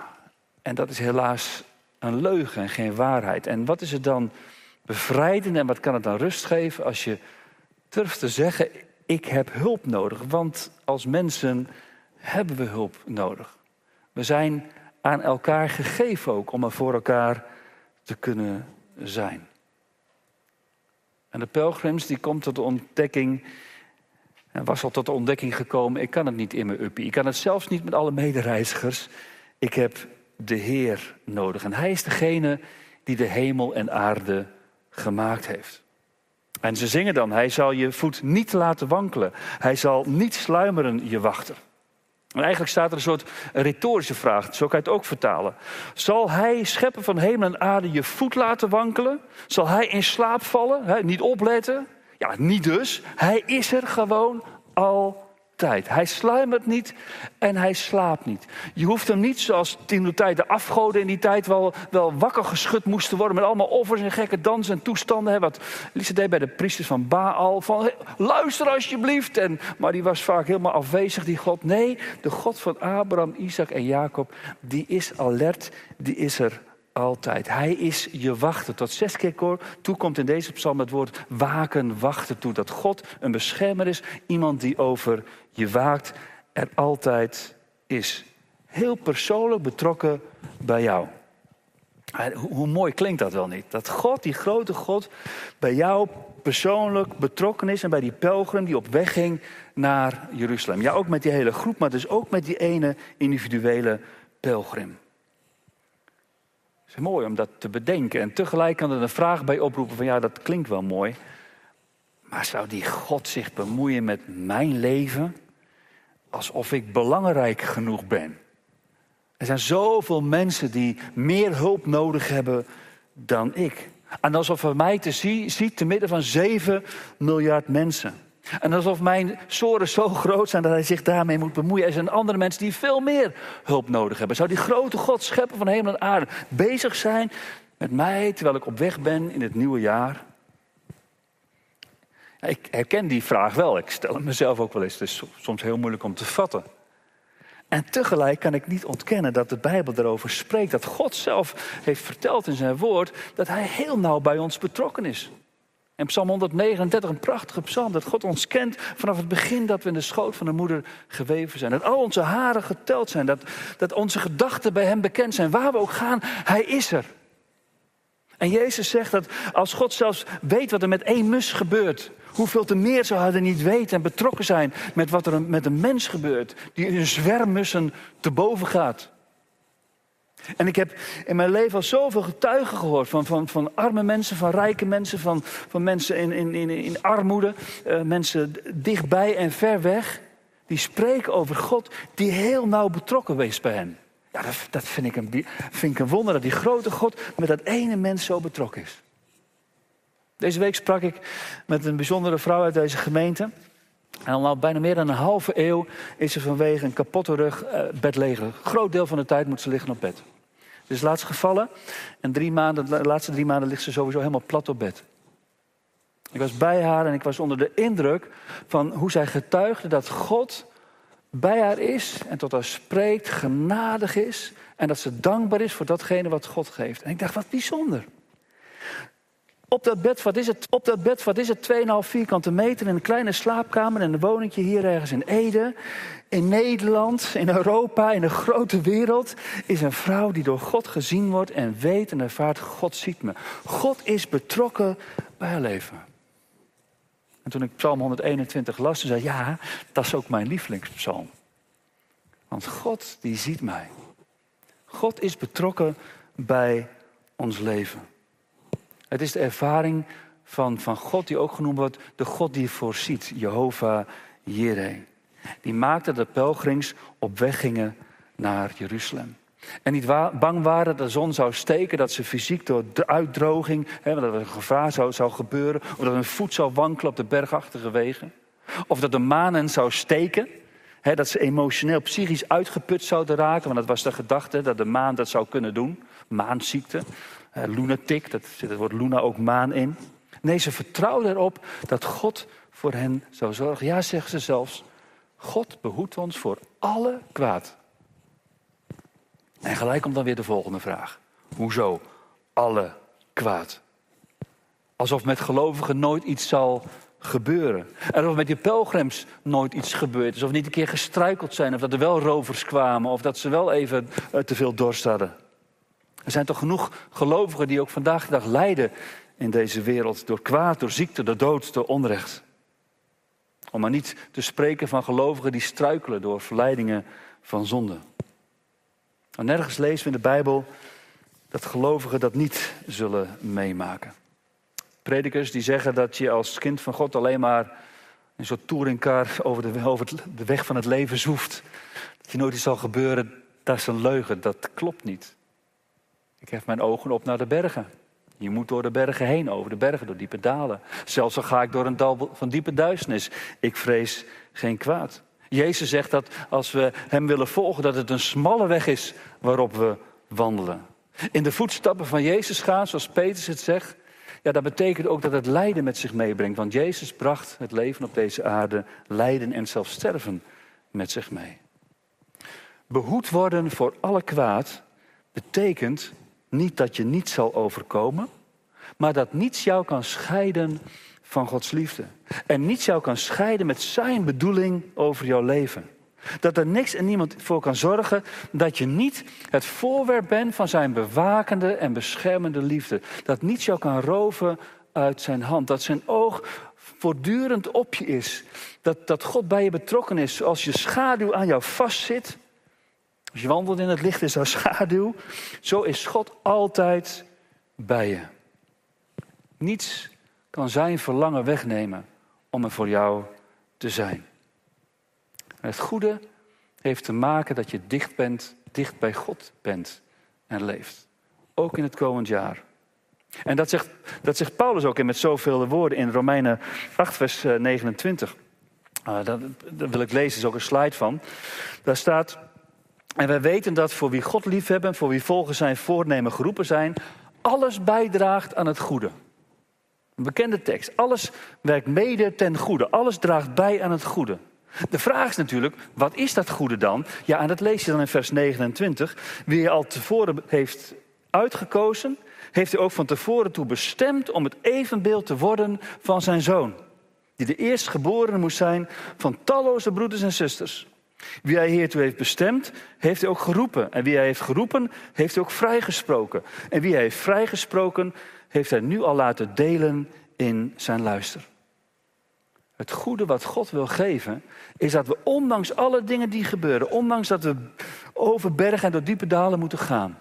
en dat is helaas een leugen en geen waarheid. En wat is het dan bevrijdend en wat kan het dan rust geven als je durft te zeggen: Ik heb hulp nodig. Want als mensen hebben we hulp nodig. We zijn aan elkaar gegeven ook om er voor elkaar te kunnen zijn. En de pelgrims die komt tot de ontdekking, en was al tot de ontdekking gekomen, ik kan het niet in mijn uppie. Ik kan het zelfs niet met alle medereizigers. Ik heb de Heer nodig. En Hij is degene die de hemel en aarde gemaakt heeft. En ze zingen dan, Hij zal je voet niet laten wankelen. Hij zal niet sluimeren je wachten. En eigenlijk staat er een soort retorische vraag, zo kan je het ook vertalen. Zal hij, schepper van hemel en aarde, je voet laten wankelen? Zal hij in slaap vallen? Niet opletten? Ja, niet dus. Hij is er gewoon al tijd. Hij sluimert niet en hij slaapt niet. Je hoeft hem niet, zoals in de tijd de afgoden in die tijd wel, wel wakker geschud moesten worden... met allemaal offers en gekke dansen en toestanden. Hè, wat Lisa deed bij de priesters van Baal. Van, luister alsjeblieft. En, maar die was vaak helemaal afwezig, die God. Nee, de God van Abraham, Isaac en Jacob, die is alert, die is er altijd. Hij is je wachter. Tot zes keer toe komt in deze psalm het woord waken, wachten toe. Dat God een beschermer is, iemand die over je waakt, er altijd is. Heel persoonlijk betrokken bij jou. Hoe mooi klinkt dat wel niet? Dat God, die grote God, bij jou persoonlijk betrokken is en bij die pelgrim die op weg ging naar Jeruzalem. Ja, ook met die hele groep, maar dus ook met die ene individuele pelgrim mooi om dat te bedenken. En tegelijk kan er een vraag bij oproepen van ja, dat klinkt wel mooi. Maar zou die God zich bemoeien met mijn leven alsof ik belangrijk genoeg ben? Er zijn zoveel mensen die meer hulp nodig hebben dan ik. En alsof hij mij te zien ziet te midden van 7 miljard mensen. En alsof mijn zoren zo groot zijn dat hij zich daarmee moet bemoeien. Er zijn andere mensen die veel meer hulp nodig hebben. Zou die grote God, schepper van hemel en aarde, bezig zijn met mij terwijl ik op weg ben in het nieuwe jaar? Ja, ik herken die vraag wel. Ik stel hem mezelf ook wel eens. Het is soms heel moeilijk om te vatten. En tegelijk kan ik niet ontkennen dat de Bijbel erover spreekt. Dat God zelf heeft verteld in zijn woord dat hij heel nauw bij ons betrokken is. En Psalm 139, een prachtige psalm, dat God ons kent vanaf het begin dat we in de schoot van de moeder geweven zijn. Dat al onze haren geteld zijn, dat, dat onze gedachten bij Hem bekend zijn. Waar we ook gaan, Hij is er. En Jezus zegt dat als God zelfs weet wat er met één mus gebeurt, hoeveel te meer zou hij er niet weten en betrokken zijn met wat er met een mens gebeurt, die in zwermmussen te boven gaat. En ik heb in mijn leven al zoveel getuigen gehoord van, van, van arme mensen, van rijke mensen, van, van mensen in, in, in, in armoede, uh, mensen dichtbij en ver weg. Die spreken over God die heel nauw betrokken is bij hen. Ja, dat, dat vind, ik een, vind ik een wonder dat die grote God met dat ene mens zo betrokken is. Deze week sprak ik met een bijzondere vrouw uit deze gemeente. En al bijna meer dan een halve eeuw is ze vanwege een kapotte rug uh, bedleger. Een groot deel van de tijd moet ze liggen op bed. Ze is laatst gevallen en drie maanden, de laatste drie maanden ligt ze sowieso helemaal plat op bed. Ik was bij haar en ik was onder de indruk van hoe zij getuigde dat God bij haar is en tot haar spreekt, genadig is en dat ze dankbaar is voor datgene wat God geeft. En ik dacht, wat bijzonder. Op dat bed, wat is het? Op dat bed, wat is het? 2,5 vierkante meter in een kleine slaapkamer in een woningje hier ergens in Ede. In Nederland, in Europa, in een grote wereld is een vrouw die door God gezien wordt en weet en ervaart, God ziet me. God is betrokken bij haar leven. En toen ik Psalm 121 las, zei ja, dat is ook mijn lievelingspsalm. Want God die ziet mij. God is betrokken bij ons leven. Het is de ervaring van, van God die ook genoemd wordt de God die voorziet, Jehovah Jireh. Die maakte dat de pelgrims op weg gingen naar Jeruzalem. En niet bang waren dat de zon zou steken, dat ze fysiek door de uitdroging, hè, dat er een gevaar zou, zou gebeuren, of dat hun voet zou wankelen op de bergachtige wegen. Of dat de maan zou steken, hè, dat ze emotioneel, psychisch uitgeput zouden raken, want dat was de gedachte dat de maan dat zou kunnen doen. Maanziekte, lunatic, dat zit het woord luna ook maan in. Nee, ze vertrouwden erop dat God voor hen zou zorgen. Ja, zeggen ze zelfs, God behoedt ons voor alle kwaad. En gelijk komt dan weer de volgende vraag. Hoezo alle kwaad? Alsof met gelovigen nooit iets zal gebeuren. En alsof met die pelgrims nooit iets gebeurt. Alsof niet een keer gestruikeld zijn. Of dat er wel rovers kwamen. Of dat ze wel even uh, te veel dorst hadden. Er zijn toch genoeg gelovigen die ook vandaag de dag lijden in deze wereld. Door kwaad, door ziekte, door dood, door onrecht. Om maar niet te spreken van gelovigen die struikelen door verleidingen van zonde. En nergens lezen we in de Bijbel dat gelovigen dat niet zullen meemaken. Predikers die zeggen dat je als kind van God alleen maar een soort touringcar over de, over de weg van het leven zoeft. Dat je nooit iets zal gebeuren, dat is een leugen, dat klopt niet. Ik hef mijn ogen op naar de bergen. Je moet door de bergen heen, over de bergen, door diepe dalen. Zelfs al ga ik door een dal van diepe duisternis. Ik vrees geen kwaad. Jezus zegt dat als we Hem willen volgen, dat het een smalle weg is waarop we wandelen. In de voetstappen van Jezus gaan, zoals Petrus het zegt, ja, dat betekent ook dat het lijden met zich meebrengt. Want Jezus bracht het leven op deze aarde, lijden en zelfs sterven met zich mee. Behoed worden voor alle kwaad betekent niet dat je niets zal overkomen, maar dat niets jou kan scheiden van Gods liefde. En niets jou kan scheiden met zijn bedoeling over jouw leven. Dat er niks en niemand voor kan zorgen dat je niet het voorwerp bent van zijn bewakende en beschermende liefde. Dat niets jou kan roven uit zijn hand. Dat zijn oog voortdurend op je is. Dat, dat God bij je betrokken is. Als je schaduw aan jou vastzit, als je wandelt in het licht is er schaduw. Zo is God altijd bij je. Niets kan zijn verlangen wegnemen om er voor jou te zijn. het goede heeft te maken dat je dicht bent, dicht bij God bent en leeft. Ook in het komend jaar. En dat zegt, dat zegt Paulus ook in met zoveel woorden in Romeinen 8, vers eh, 29. Uh, dat, dat, wil ik lezen, is ook een slide van. Daar staat. En wij weten dat voor wie God liefhebben, voor wie volgens zijn voornemen geroepen zijn, alles bijdraagt aan het goede. Een bekende tekst. Alles werkt mede ten goede. Alles draagt bij aan het goede. De vraag is natuurlijk, wat is dat goede dan? Ja, en dat lees je dan in vers 29. Wie je al tevoren heeft uitgekozen, heeft hij ook van tevoren toe bestemd om het evenbeeld te worden van zijn zoon. Die de eerstgeborene moest zijn van talloze broeders en zusters. Wie hij hiertoe heeft bestemd, heeft hij ook geroepen. En wie hij heeft geroepen, heeft hij ook vrijgesproken. En wie hij heeft vrijgesproken, heeft hij nu al laten delen in zijn luister. Het goede wat God wil geven, is dat we ondanks alle dingen die gebeuren, ondanks dat we over bergen en door diepe dalen moeten gaan,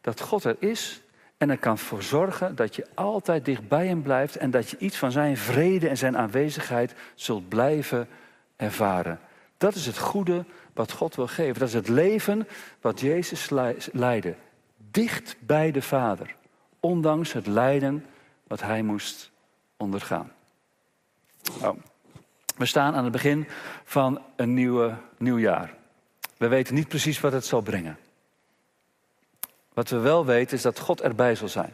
dat God er is en er kan voor zorgen dat je altijd dicht bij hem blijft en dat je iets van zijn vrede en zijn aanwezigheid zult blijven ervaren. Dat is het goede wat God wil geven. Dat is het leven wat Jezus leidde. Dicht bij de Vader. Ondanks het lijden wat hij moest ondergaan. Oh. We staan aan het begin van een nieuwe, nieuw jaar. We weten niet precies wat het zal brengen. Wat we wel weten is dat God erbij zal zijn.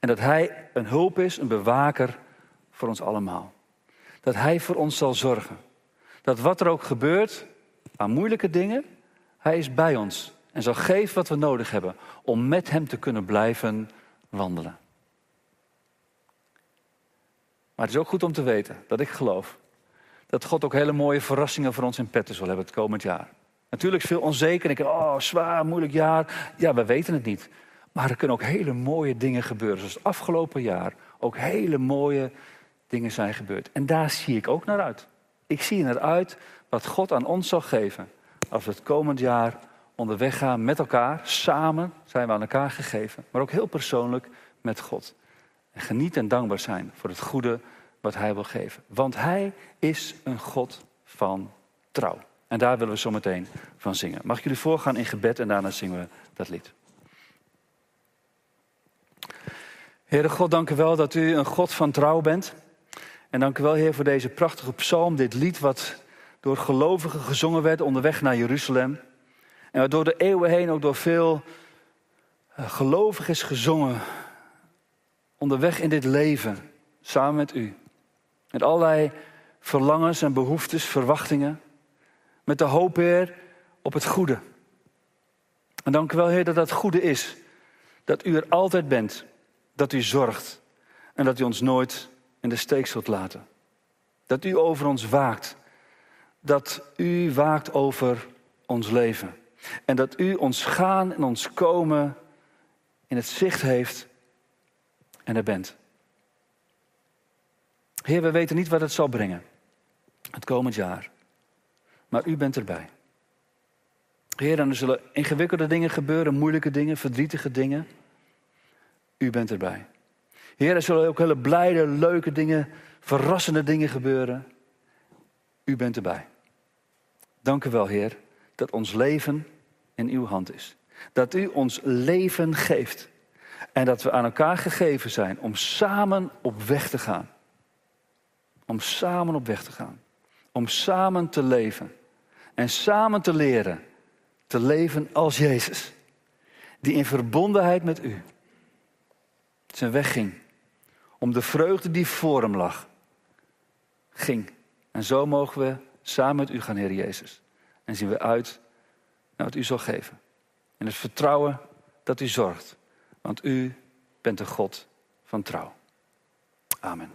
En dat Hij een hulp is, een bewaker voor ons allemaal. Dat Hij voor ons zal zorgen. Dat wat er ook gebeurt aan moeilijke dingen, Hij is bij ons en zal geven wat we nodig hebben om met Hem te kunnen blijven wandelen. Maar het is ook goed om te weten dat ik geloof dat God ook hele mooie verrassingen voor ons in petten zal hebben het komend jaar. Natuurlijk veel onzeker. Ik oh, zwaar, moeilijk jaar. Ja, we weten het niet. Maar er kunnen ook hele mooie dingen gebeuren. Zoals het afgelopen jaar ook hele mooie dingen zijn gebeurd. En daar zie ik ook naar uit. Ik zie naar uit wat God aan ons zal geven. Als we het komend jaar onderweg gaan met elkaar. Samen zijn we aan elkaar gegeven. Maar ook heel persoonlijk met God. En geniet en dankbaar zijn voor het goede wat Hij wil geven. Want Hij is een God van trouw. En daar willen we zo meteen van zingen. Mag ik jullie voorgaan in gebed en daarna zingen we dat lied. Heere God, dank u wel dat u een God van trouw bent. En dank u wel, Heer, voor deze prachtige psalm, dit lied wat door gelovigen gezongen werd onderweg naar Jeruzalem. En wat door de eeuwen heen ook door veel eh, gelovigen is gezongen. Onderweg in dit leven, samen met u. Met allerlei verlangens en behoeftes, verwachtingen. Met de hoop, Heer, op het goede. En dank u wel, Heer, dat dat goede is. Dat u er altijd bent. Dat u zorgt. En dat u ons nooit in de steek zult laten. Dat u over ons waakt. Dat u waakt over ons leven. En dat u ons gaan en ons komen in het zicht heeft en er bent. Heer, we weten niet wat het zal brengen. Het komend jaar maar u bent erbij. Heer, en er zullen ingewikkelde dingen gebeuren, moeilijke dingen, verdrietige dingen. U bent erbij. Heer, er zullen ook hele blijde, leuke dingen, verrassende dingen gebeuren. U bent erbij. Dank u wel, Heer, dat ons leven in uw hand is. Dat u ons leven geeft. En dat we aan elkaar gegeven zijn om samen op weg te gaan. Om samen op weg te gaan. Om samen te leven. En samen te leren te leven als Jezus. Die in verbondenheid met u zijn weg ging. Om de vreugde die voor hem lag, ging. En zo mogen we samen met u gaan, Heer Jezus. En zien we uit naar wat u zal geven. En het vertrouwen dat u zorgt. Want u bent een God van trouw. Amen.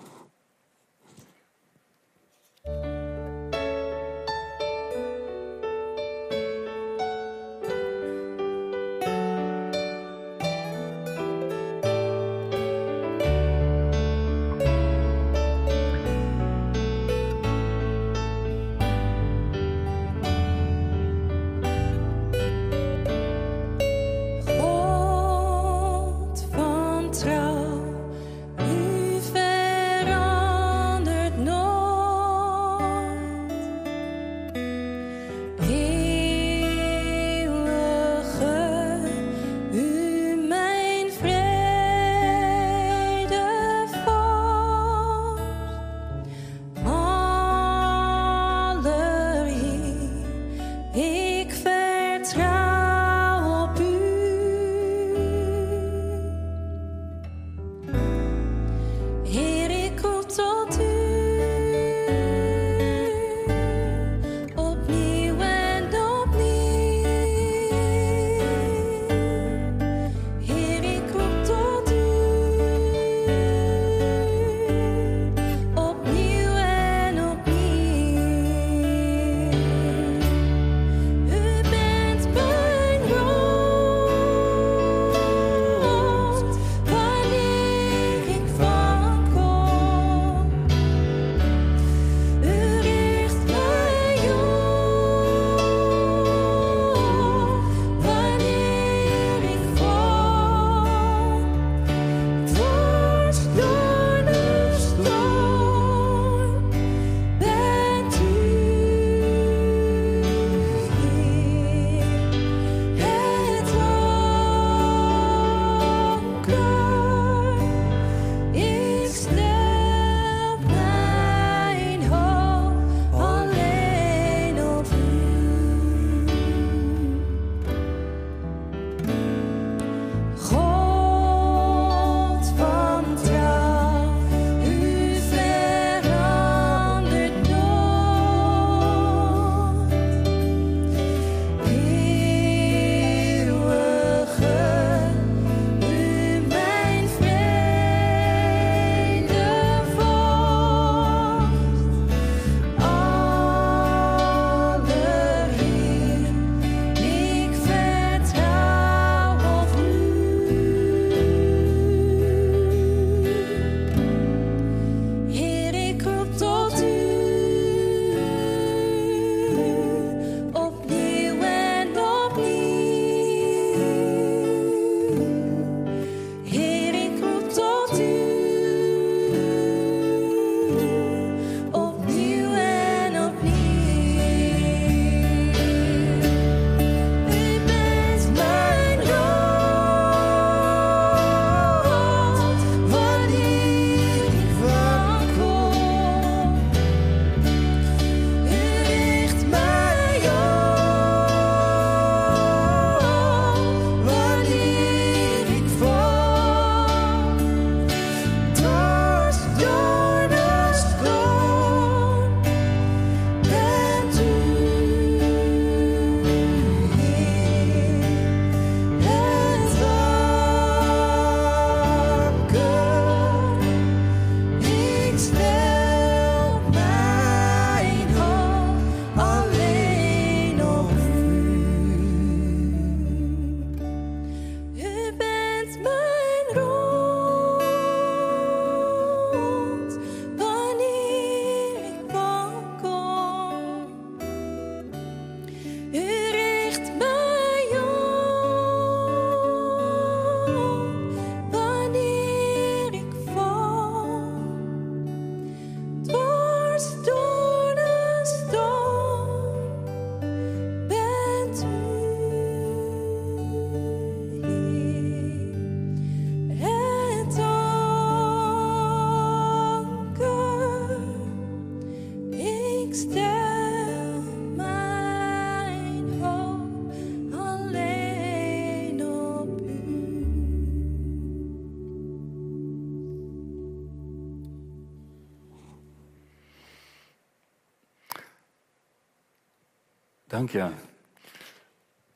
Dank je.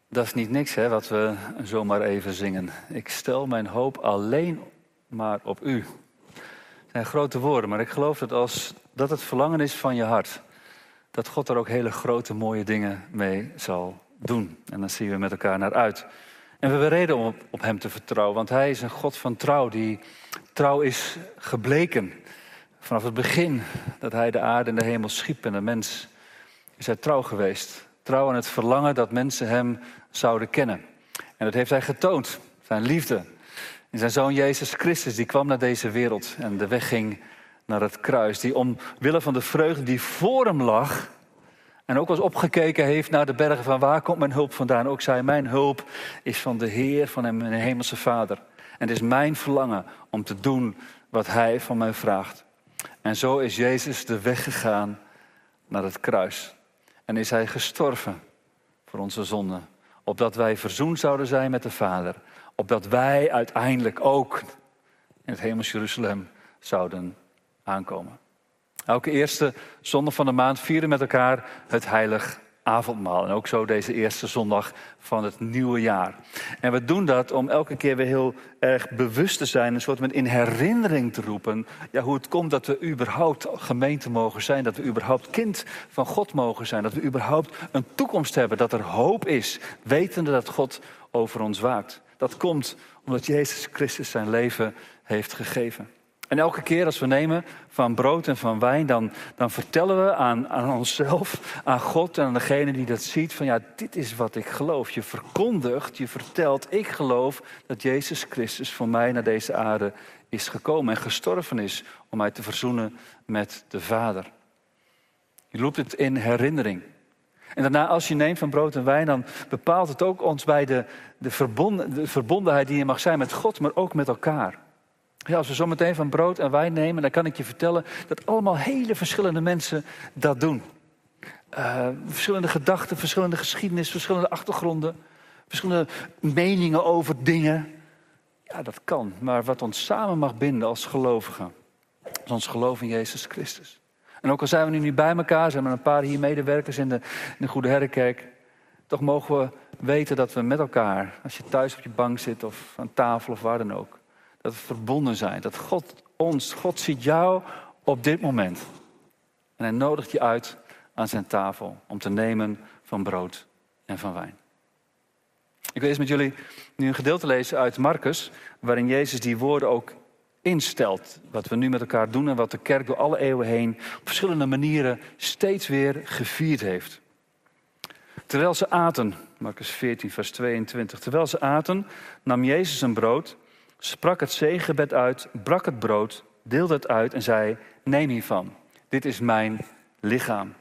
Dat is niet niks hè, wat we zomaar even zingen. Ik stel mijn hoop alleen maar op u. Het zijn grote woorden, maar ik geloof dat als dat het verlangen is van je hart, dat God er ook hele grote mooie dingen mee zal doen. En dan zien we met elkaar naar uit. En we hebben reden om op, op Hem te vertrouwen, want Hij is een God van trouw, die trouw is gebleken. Vanaf het begin dat Hij de aarde en de hemel schiep en de mens, is Hij trouw geweest. Trouw aan het verlangen dat mensen Hem zouden kennen. En dat heeft Hij getoond, zijn liefde. In zijn Zoon Jezus Christus, die kwam naar deze wereld en de weg ging naar het kruis. Die omwille van de vreugde die voor hem lag, en ook als opgekeken heeft naar de bergen van waar komt mijn hulp vandaan. Ook zei, mijn hulp is van de Heer, van mijn hemelse Vader. En het is mijn verlangen om te doen wat Hij van mij vraagt. En zo is Jezus de weg gegaan naar het kruis. En is Hij gestorven voor onze zonden. Opdat wij verzoend zouden zijn met de Vader. Opdat wij uiteindelijk ook in het hemels Jeruzalem zouden aankomen. Elke eerste zondag van de maand vieren met elkaar het heilig avondmaal. En ook zo deze eerste zondag van het nieuwe jaar. En we doen dat om elke keer weer heel erg bewust te zijn, een soort met in herinnering te roepen, ja, hoe het komt dat we überhaupt gemeente mogen zijn, dat we überhaupt kind van God mogen zijn, dat we überhaupt een toekomst hebben, dat er hoop is, wetende dat God over ons waakt. Dat komt omdat Jezus Christus zijn leven heeft gegeven. En elke keer als we nemen van brood en van wijn, dan, dan vertellen we aan, aan onszelf, aan God en aan degene die dat ziet, van ja, dit is wat ik geloof. Je verkondigt, je vertelt, ik geloof dat Jezus Christus voor mij naar deze aarde is gekomen en gestorven is om mij te verzoenen met de Vader. Je roept het in herinnering. En daarna, als je neemt van brood en wijn, dan bepaalt het ook ons bij de, de, verbonden, de verbondenheid die je mag zijn met God, maar ook met elkaar. Ja, als we zo meteen van brood en wijn nemen, dan kan ik je vertellen dat allemaal hele verschillende mensen dat doen. Uh, verschillende gedachten, verschillende geschiedenis, verschillende achtergronden, verschillende meningen over dingen. Ja, dat kan. Maar wat ons samen mag binden als gelovigen, is ons geloof in Jezus Christus. En ook al zijn we nu niet bij elkaar, zijn er een paar hier medewerkers in de, in de Goede Herrenkerk, toch mogen we weten dat we met elkaar, als je thuis op je bank zit of aan tafel of waar dan ook, dat we verbonden zijn. Dat God ons, God ziet jou op dit moment. En hij nodigt je uit aan zijn tafel om te nemen van brood en van wijn. Ik wil eens met jullie nu een gedeelte lezen uit Marcus, waarin Jezus die woorden ook instelt. Wat we nu met elkaar doen en wat de kerk door alle eeuwen heen op verschillende manieren steeds weer gevierd heeft. Terwijl ze aten, Marcus 14, vers 22, terwijl ze aten, nam Jezus een brood sprak het zegengebed uit, brak het brood, deelde het uit en zei: Neem hiervan, dit is mijn lichaam.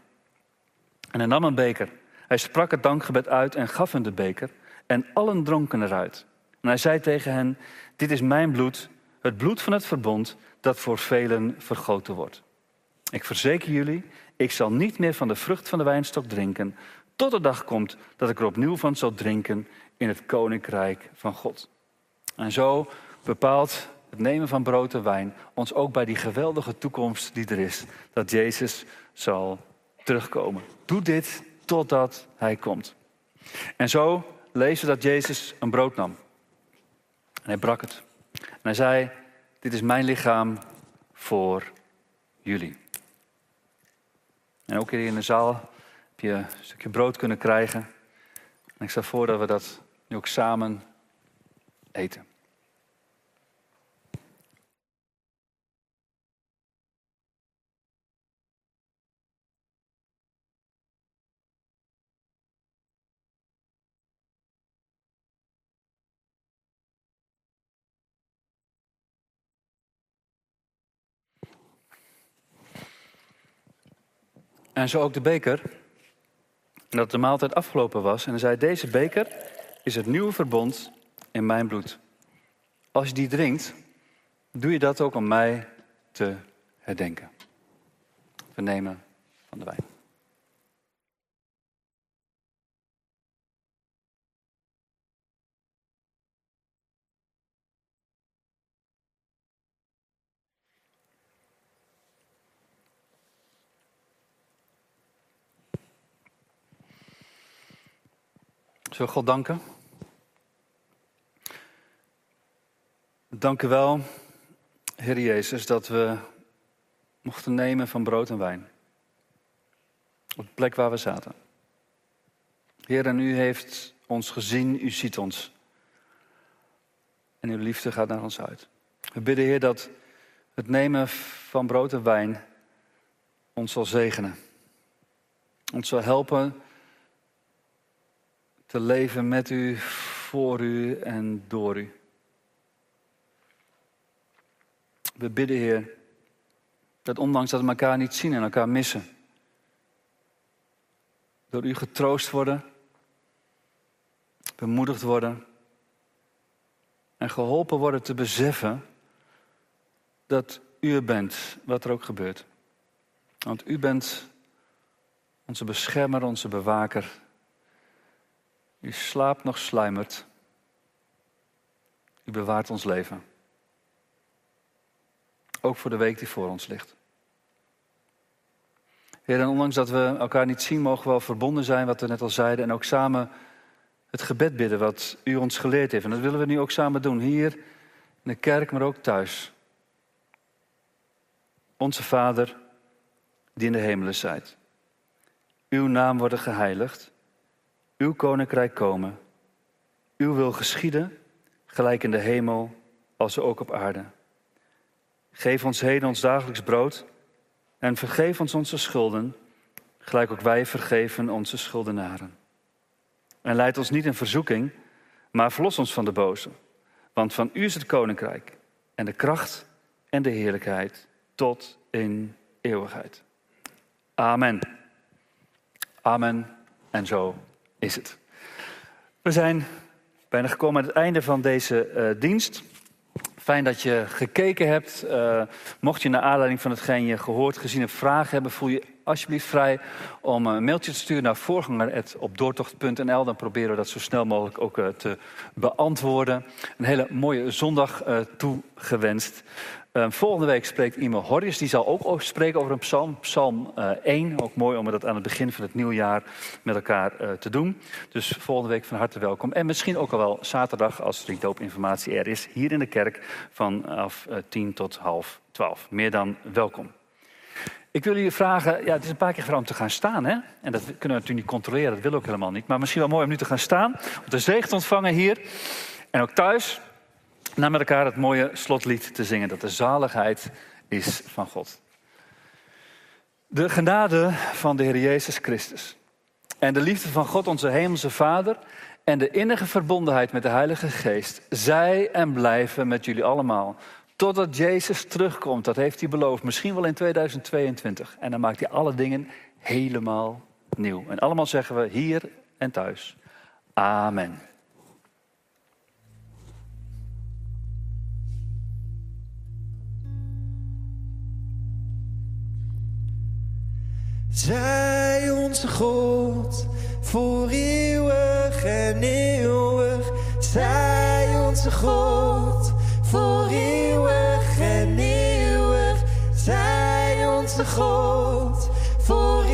En hij nam een beker. Hij sprak het dankgebed uit en gaf hen de beker. En allen dronken eruit. En hij zei tegen hen: Dit is mijn bloed, het bloed van het verbond, dat voor velen vergoten wordt. Ik verzeker jullie, ik zal niet meer van de vrucht van de wijnstok drinken, tot de dag komt dat ik er opnieuw van zal drinken in het koninkrijk van God. En zo bepaalt het nemen van brood en wijn ons ook bij die geweldige toekomst die er is. Dat Jezus zal terugkomen. Doe dit totdat Hij komt. En zo lezen we dat Jezus een brood nam. En hij brak het. En hij zei, dit is mijn lichaam voor jullie. En ook hier in de zaal heb je een stukje brood kunnen krijgen. En ik stel voor dat we dat nu ook samen eten. En zo ook de beker. Dat de maaltijd afgelopen was. En hij zei: Deze beker is het nieuwe verbond in mijn bloed. Als je die drinkt, doe je dat ook om mij te herdenken. We nemen van de wijn. Zullen we God danken? Dank u wel, Heer Jezus, dat we mochten nemen van brood en wijn. Op de plek waar we zaten. Heer, en u heeft ons gezien, u ziet ons. En uw liefde gaat naar ons uit. We bidden, Heer, dat het nemen van brood en wijn ons zal zegenen. Ons zal helpen te leven met u, voor u en door u. We bidden, Heer, dat ondanks dat we elkaar niet zien en elkaar missen, door u getroost worden, bemoedigd worden en geholpen worden te beseffen dat u er bent, wat er ook gebeurt. Want u bent onze beschermer, onze bewaker. U slaapt nog sluimert. U bewaart ons leven. Ook voor de week die voor ons ligt. Heer, en ondanks dat we elkaar niet zien, mogen we wel verbonden zijn, wat we net al zeiden. En ook samen het gebed bidden wat u ons geleerd heeft. En dat willen we nu ook samen doen, hier in de kerk, maar ook thuis. Onze Vader, die in de hemelen zijt. Uw naam worden geheiligd. Uw koninkrijk komen. Uw wil geschieden, gelijk in de hemel als ook op aarde. Geef ons heden ons dagelijks brood en vergeef ons onze schulden, gelijk ook wij vergeven onze schuldenaren. En leid ons niet in verzoeking, maar verlos ons van de boze. Want van u is het koninkrijk en de kracht en de heerlijkheid tot in eeuwigheid. Amen. Amen. En zo is het. We zijn bijna gekomen aan het einde van deze uh, dienst. Fijn dat je gekeken hebt. Uh, mocht je naar aanleiding van hetgeen je gehoord, gezien hebt, vragen hebben, voel je alsjeblieft vrij om een mailtje te sturen naar voorganger.opdoortocht.nl. Dan proberen we dat zo snel mogelijk ook uh, te beantwoorden. Een hele mooie zondag uh, toegewenst. Uh, volgende week spreekt Imo Horrius. Die zal ook spreken over een psalm, psalm uh, 1. Ook mooi om dat aan het begin van het nieuwjaar met elkaar te doen. Dus volgende week van harte welkom. En misschien ook al wel zaterdag, als er doopinformatie er is, hier in de kerk vanaf 10 tot half 12. Meer dan welkom. Ik wil jullie vragen, ja, het is een paar keer gevraagd om te gaan staan. Hè? En dat kunnen we natuurlijk niet controleren, dat wil ook helemaal niet. Maar misschien wel mooi om nu te gaan staan, om de zegen te ontvangen hier. En ook thuis, na met elkaar het mooie slotlied te zingen. Dat de zaligheid is van God. De genade van de Heer Jezus Christus. En de liefde van God, onze Hemelse Vader. En de innige verbondenheid met de Heilige Geest. Zij en blijven met jullie allemaal. Totdat Jezus terugkomt, dat heeft hij beloofd. Misschien wel in 2022. En dan maakt hij alle dingen helemaal nieuw. En allemaal zeggen we hier en thuis. Amen. Zij onze God voor eeuwig en eeuwig. Zij onze God voor eeuwig en eeuwig. Zij onze God voor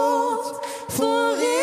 For forever.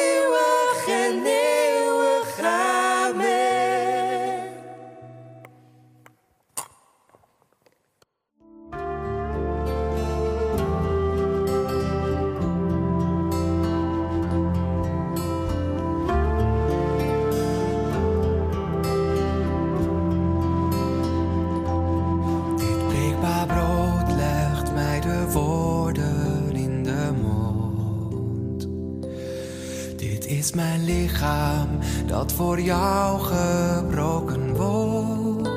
dat voor jou gebroken wordt.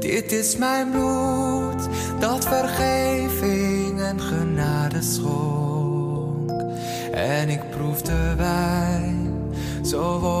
Dit is mijn bloed dat vergeving en genade schonk. En ik proef de wijn, zo wordt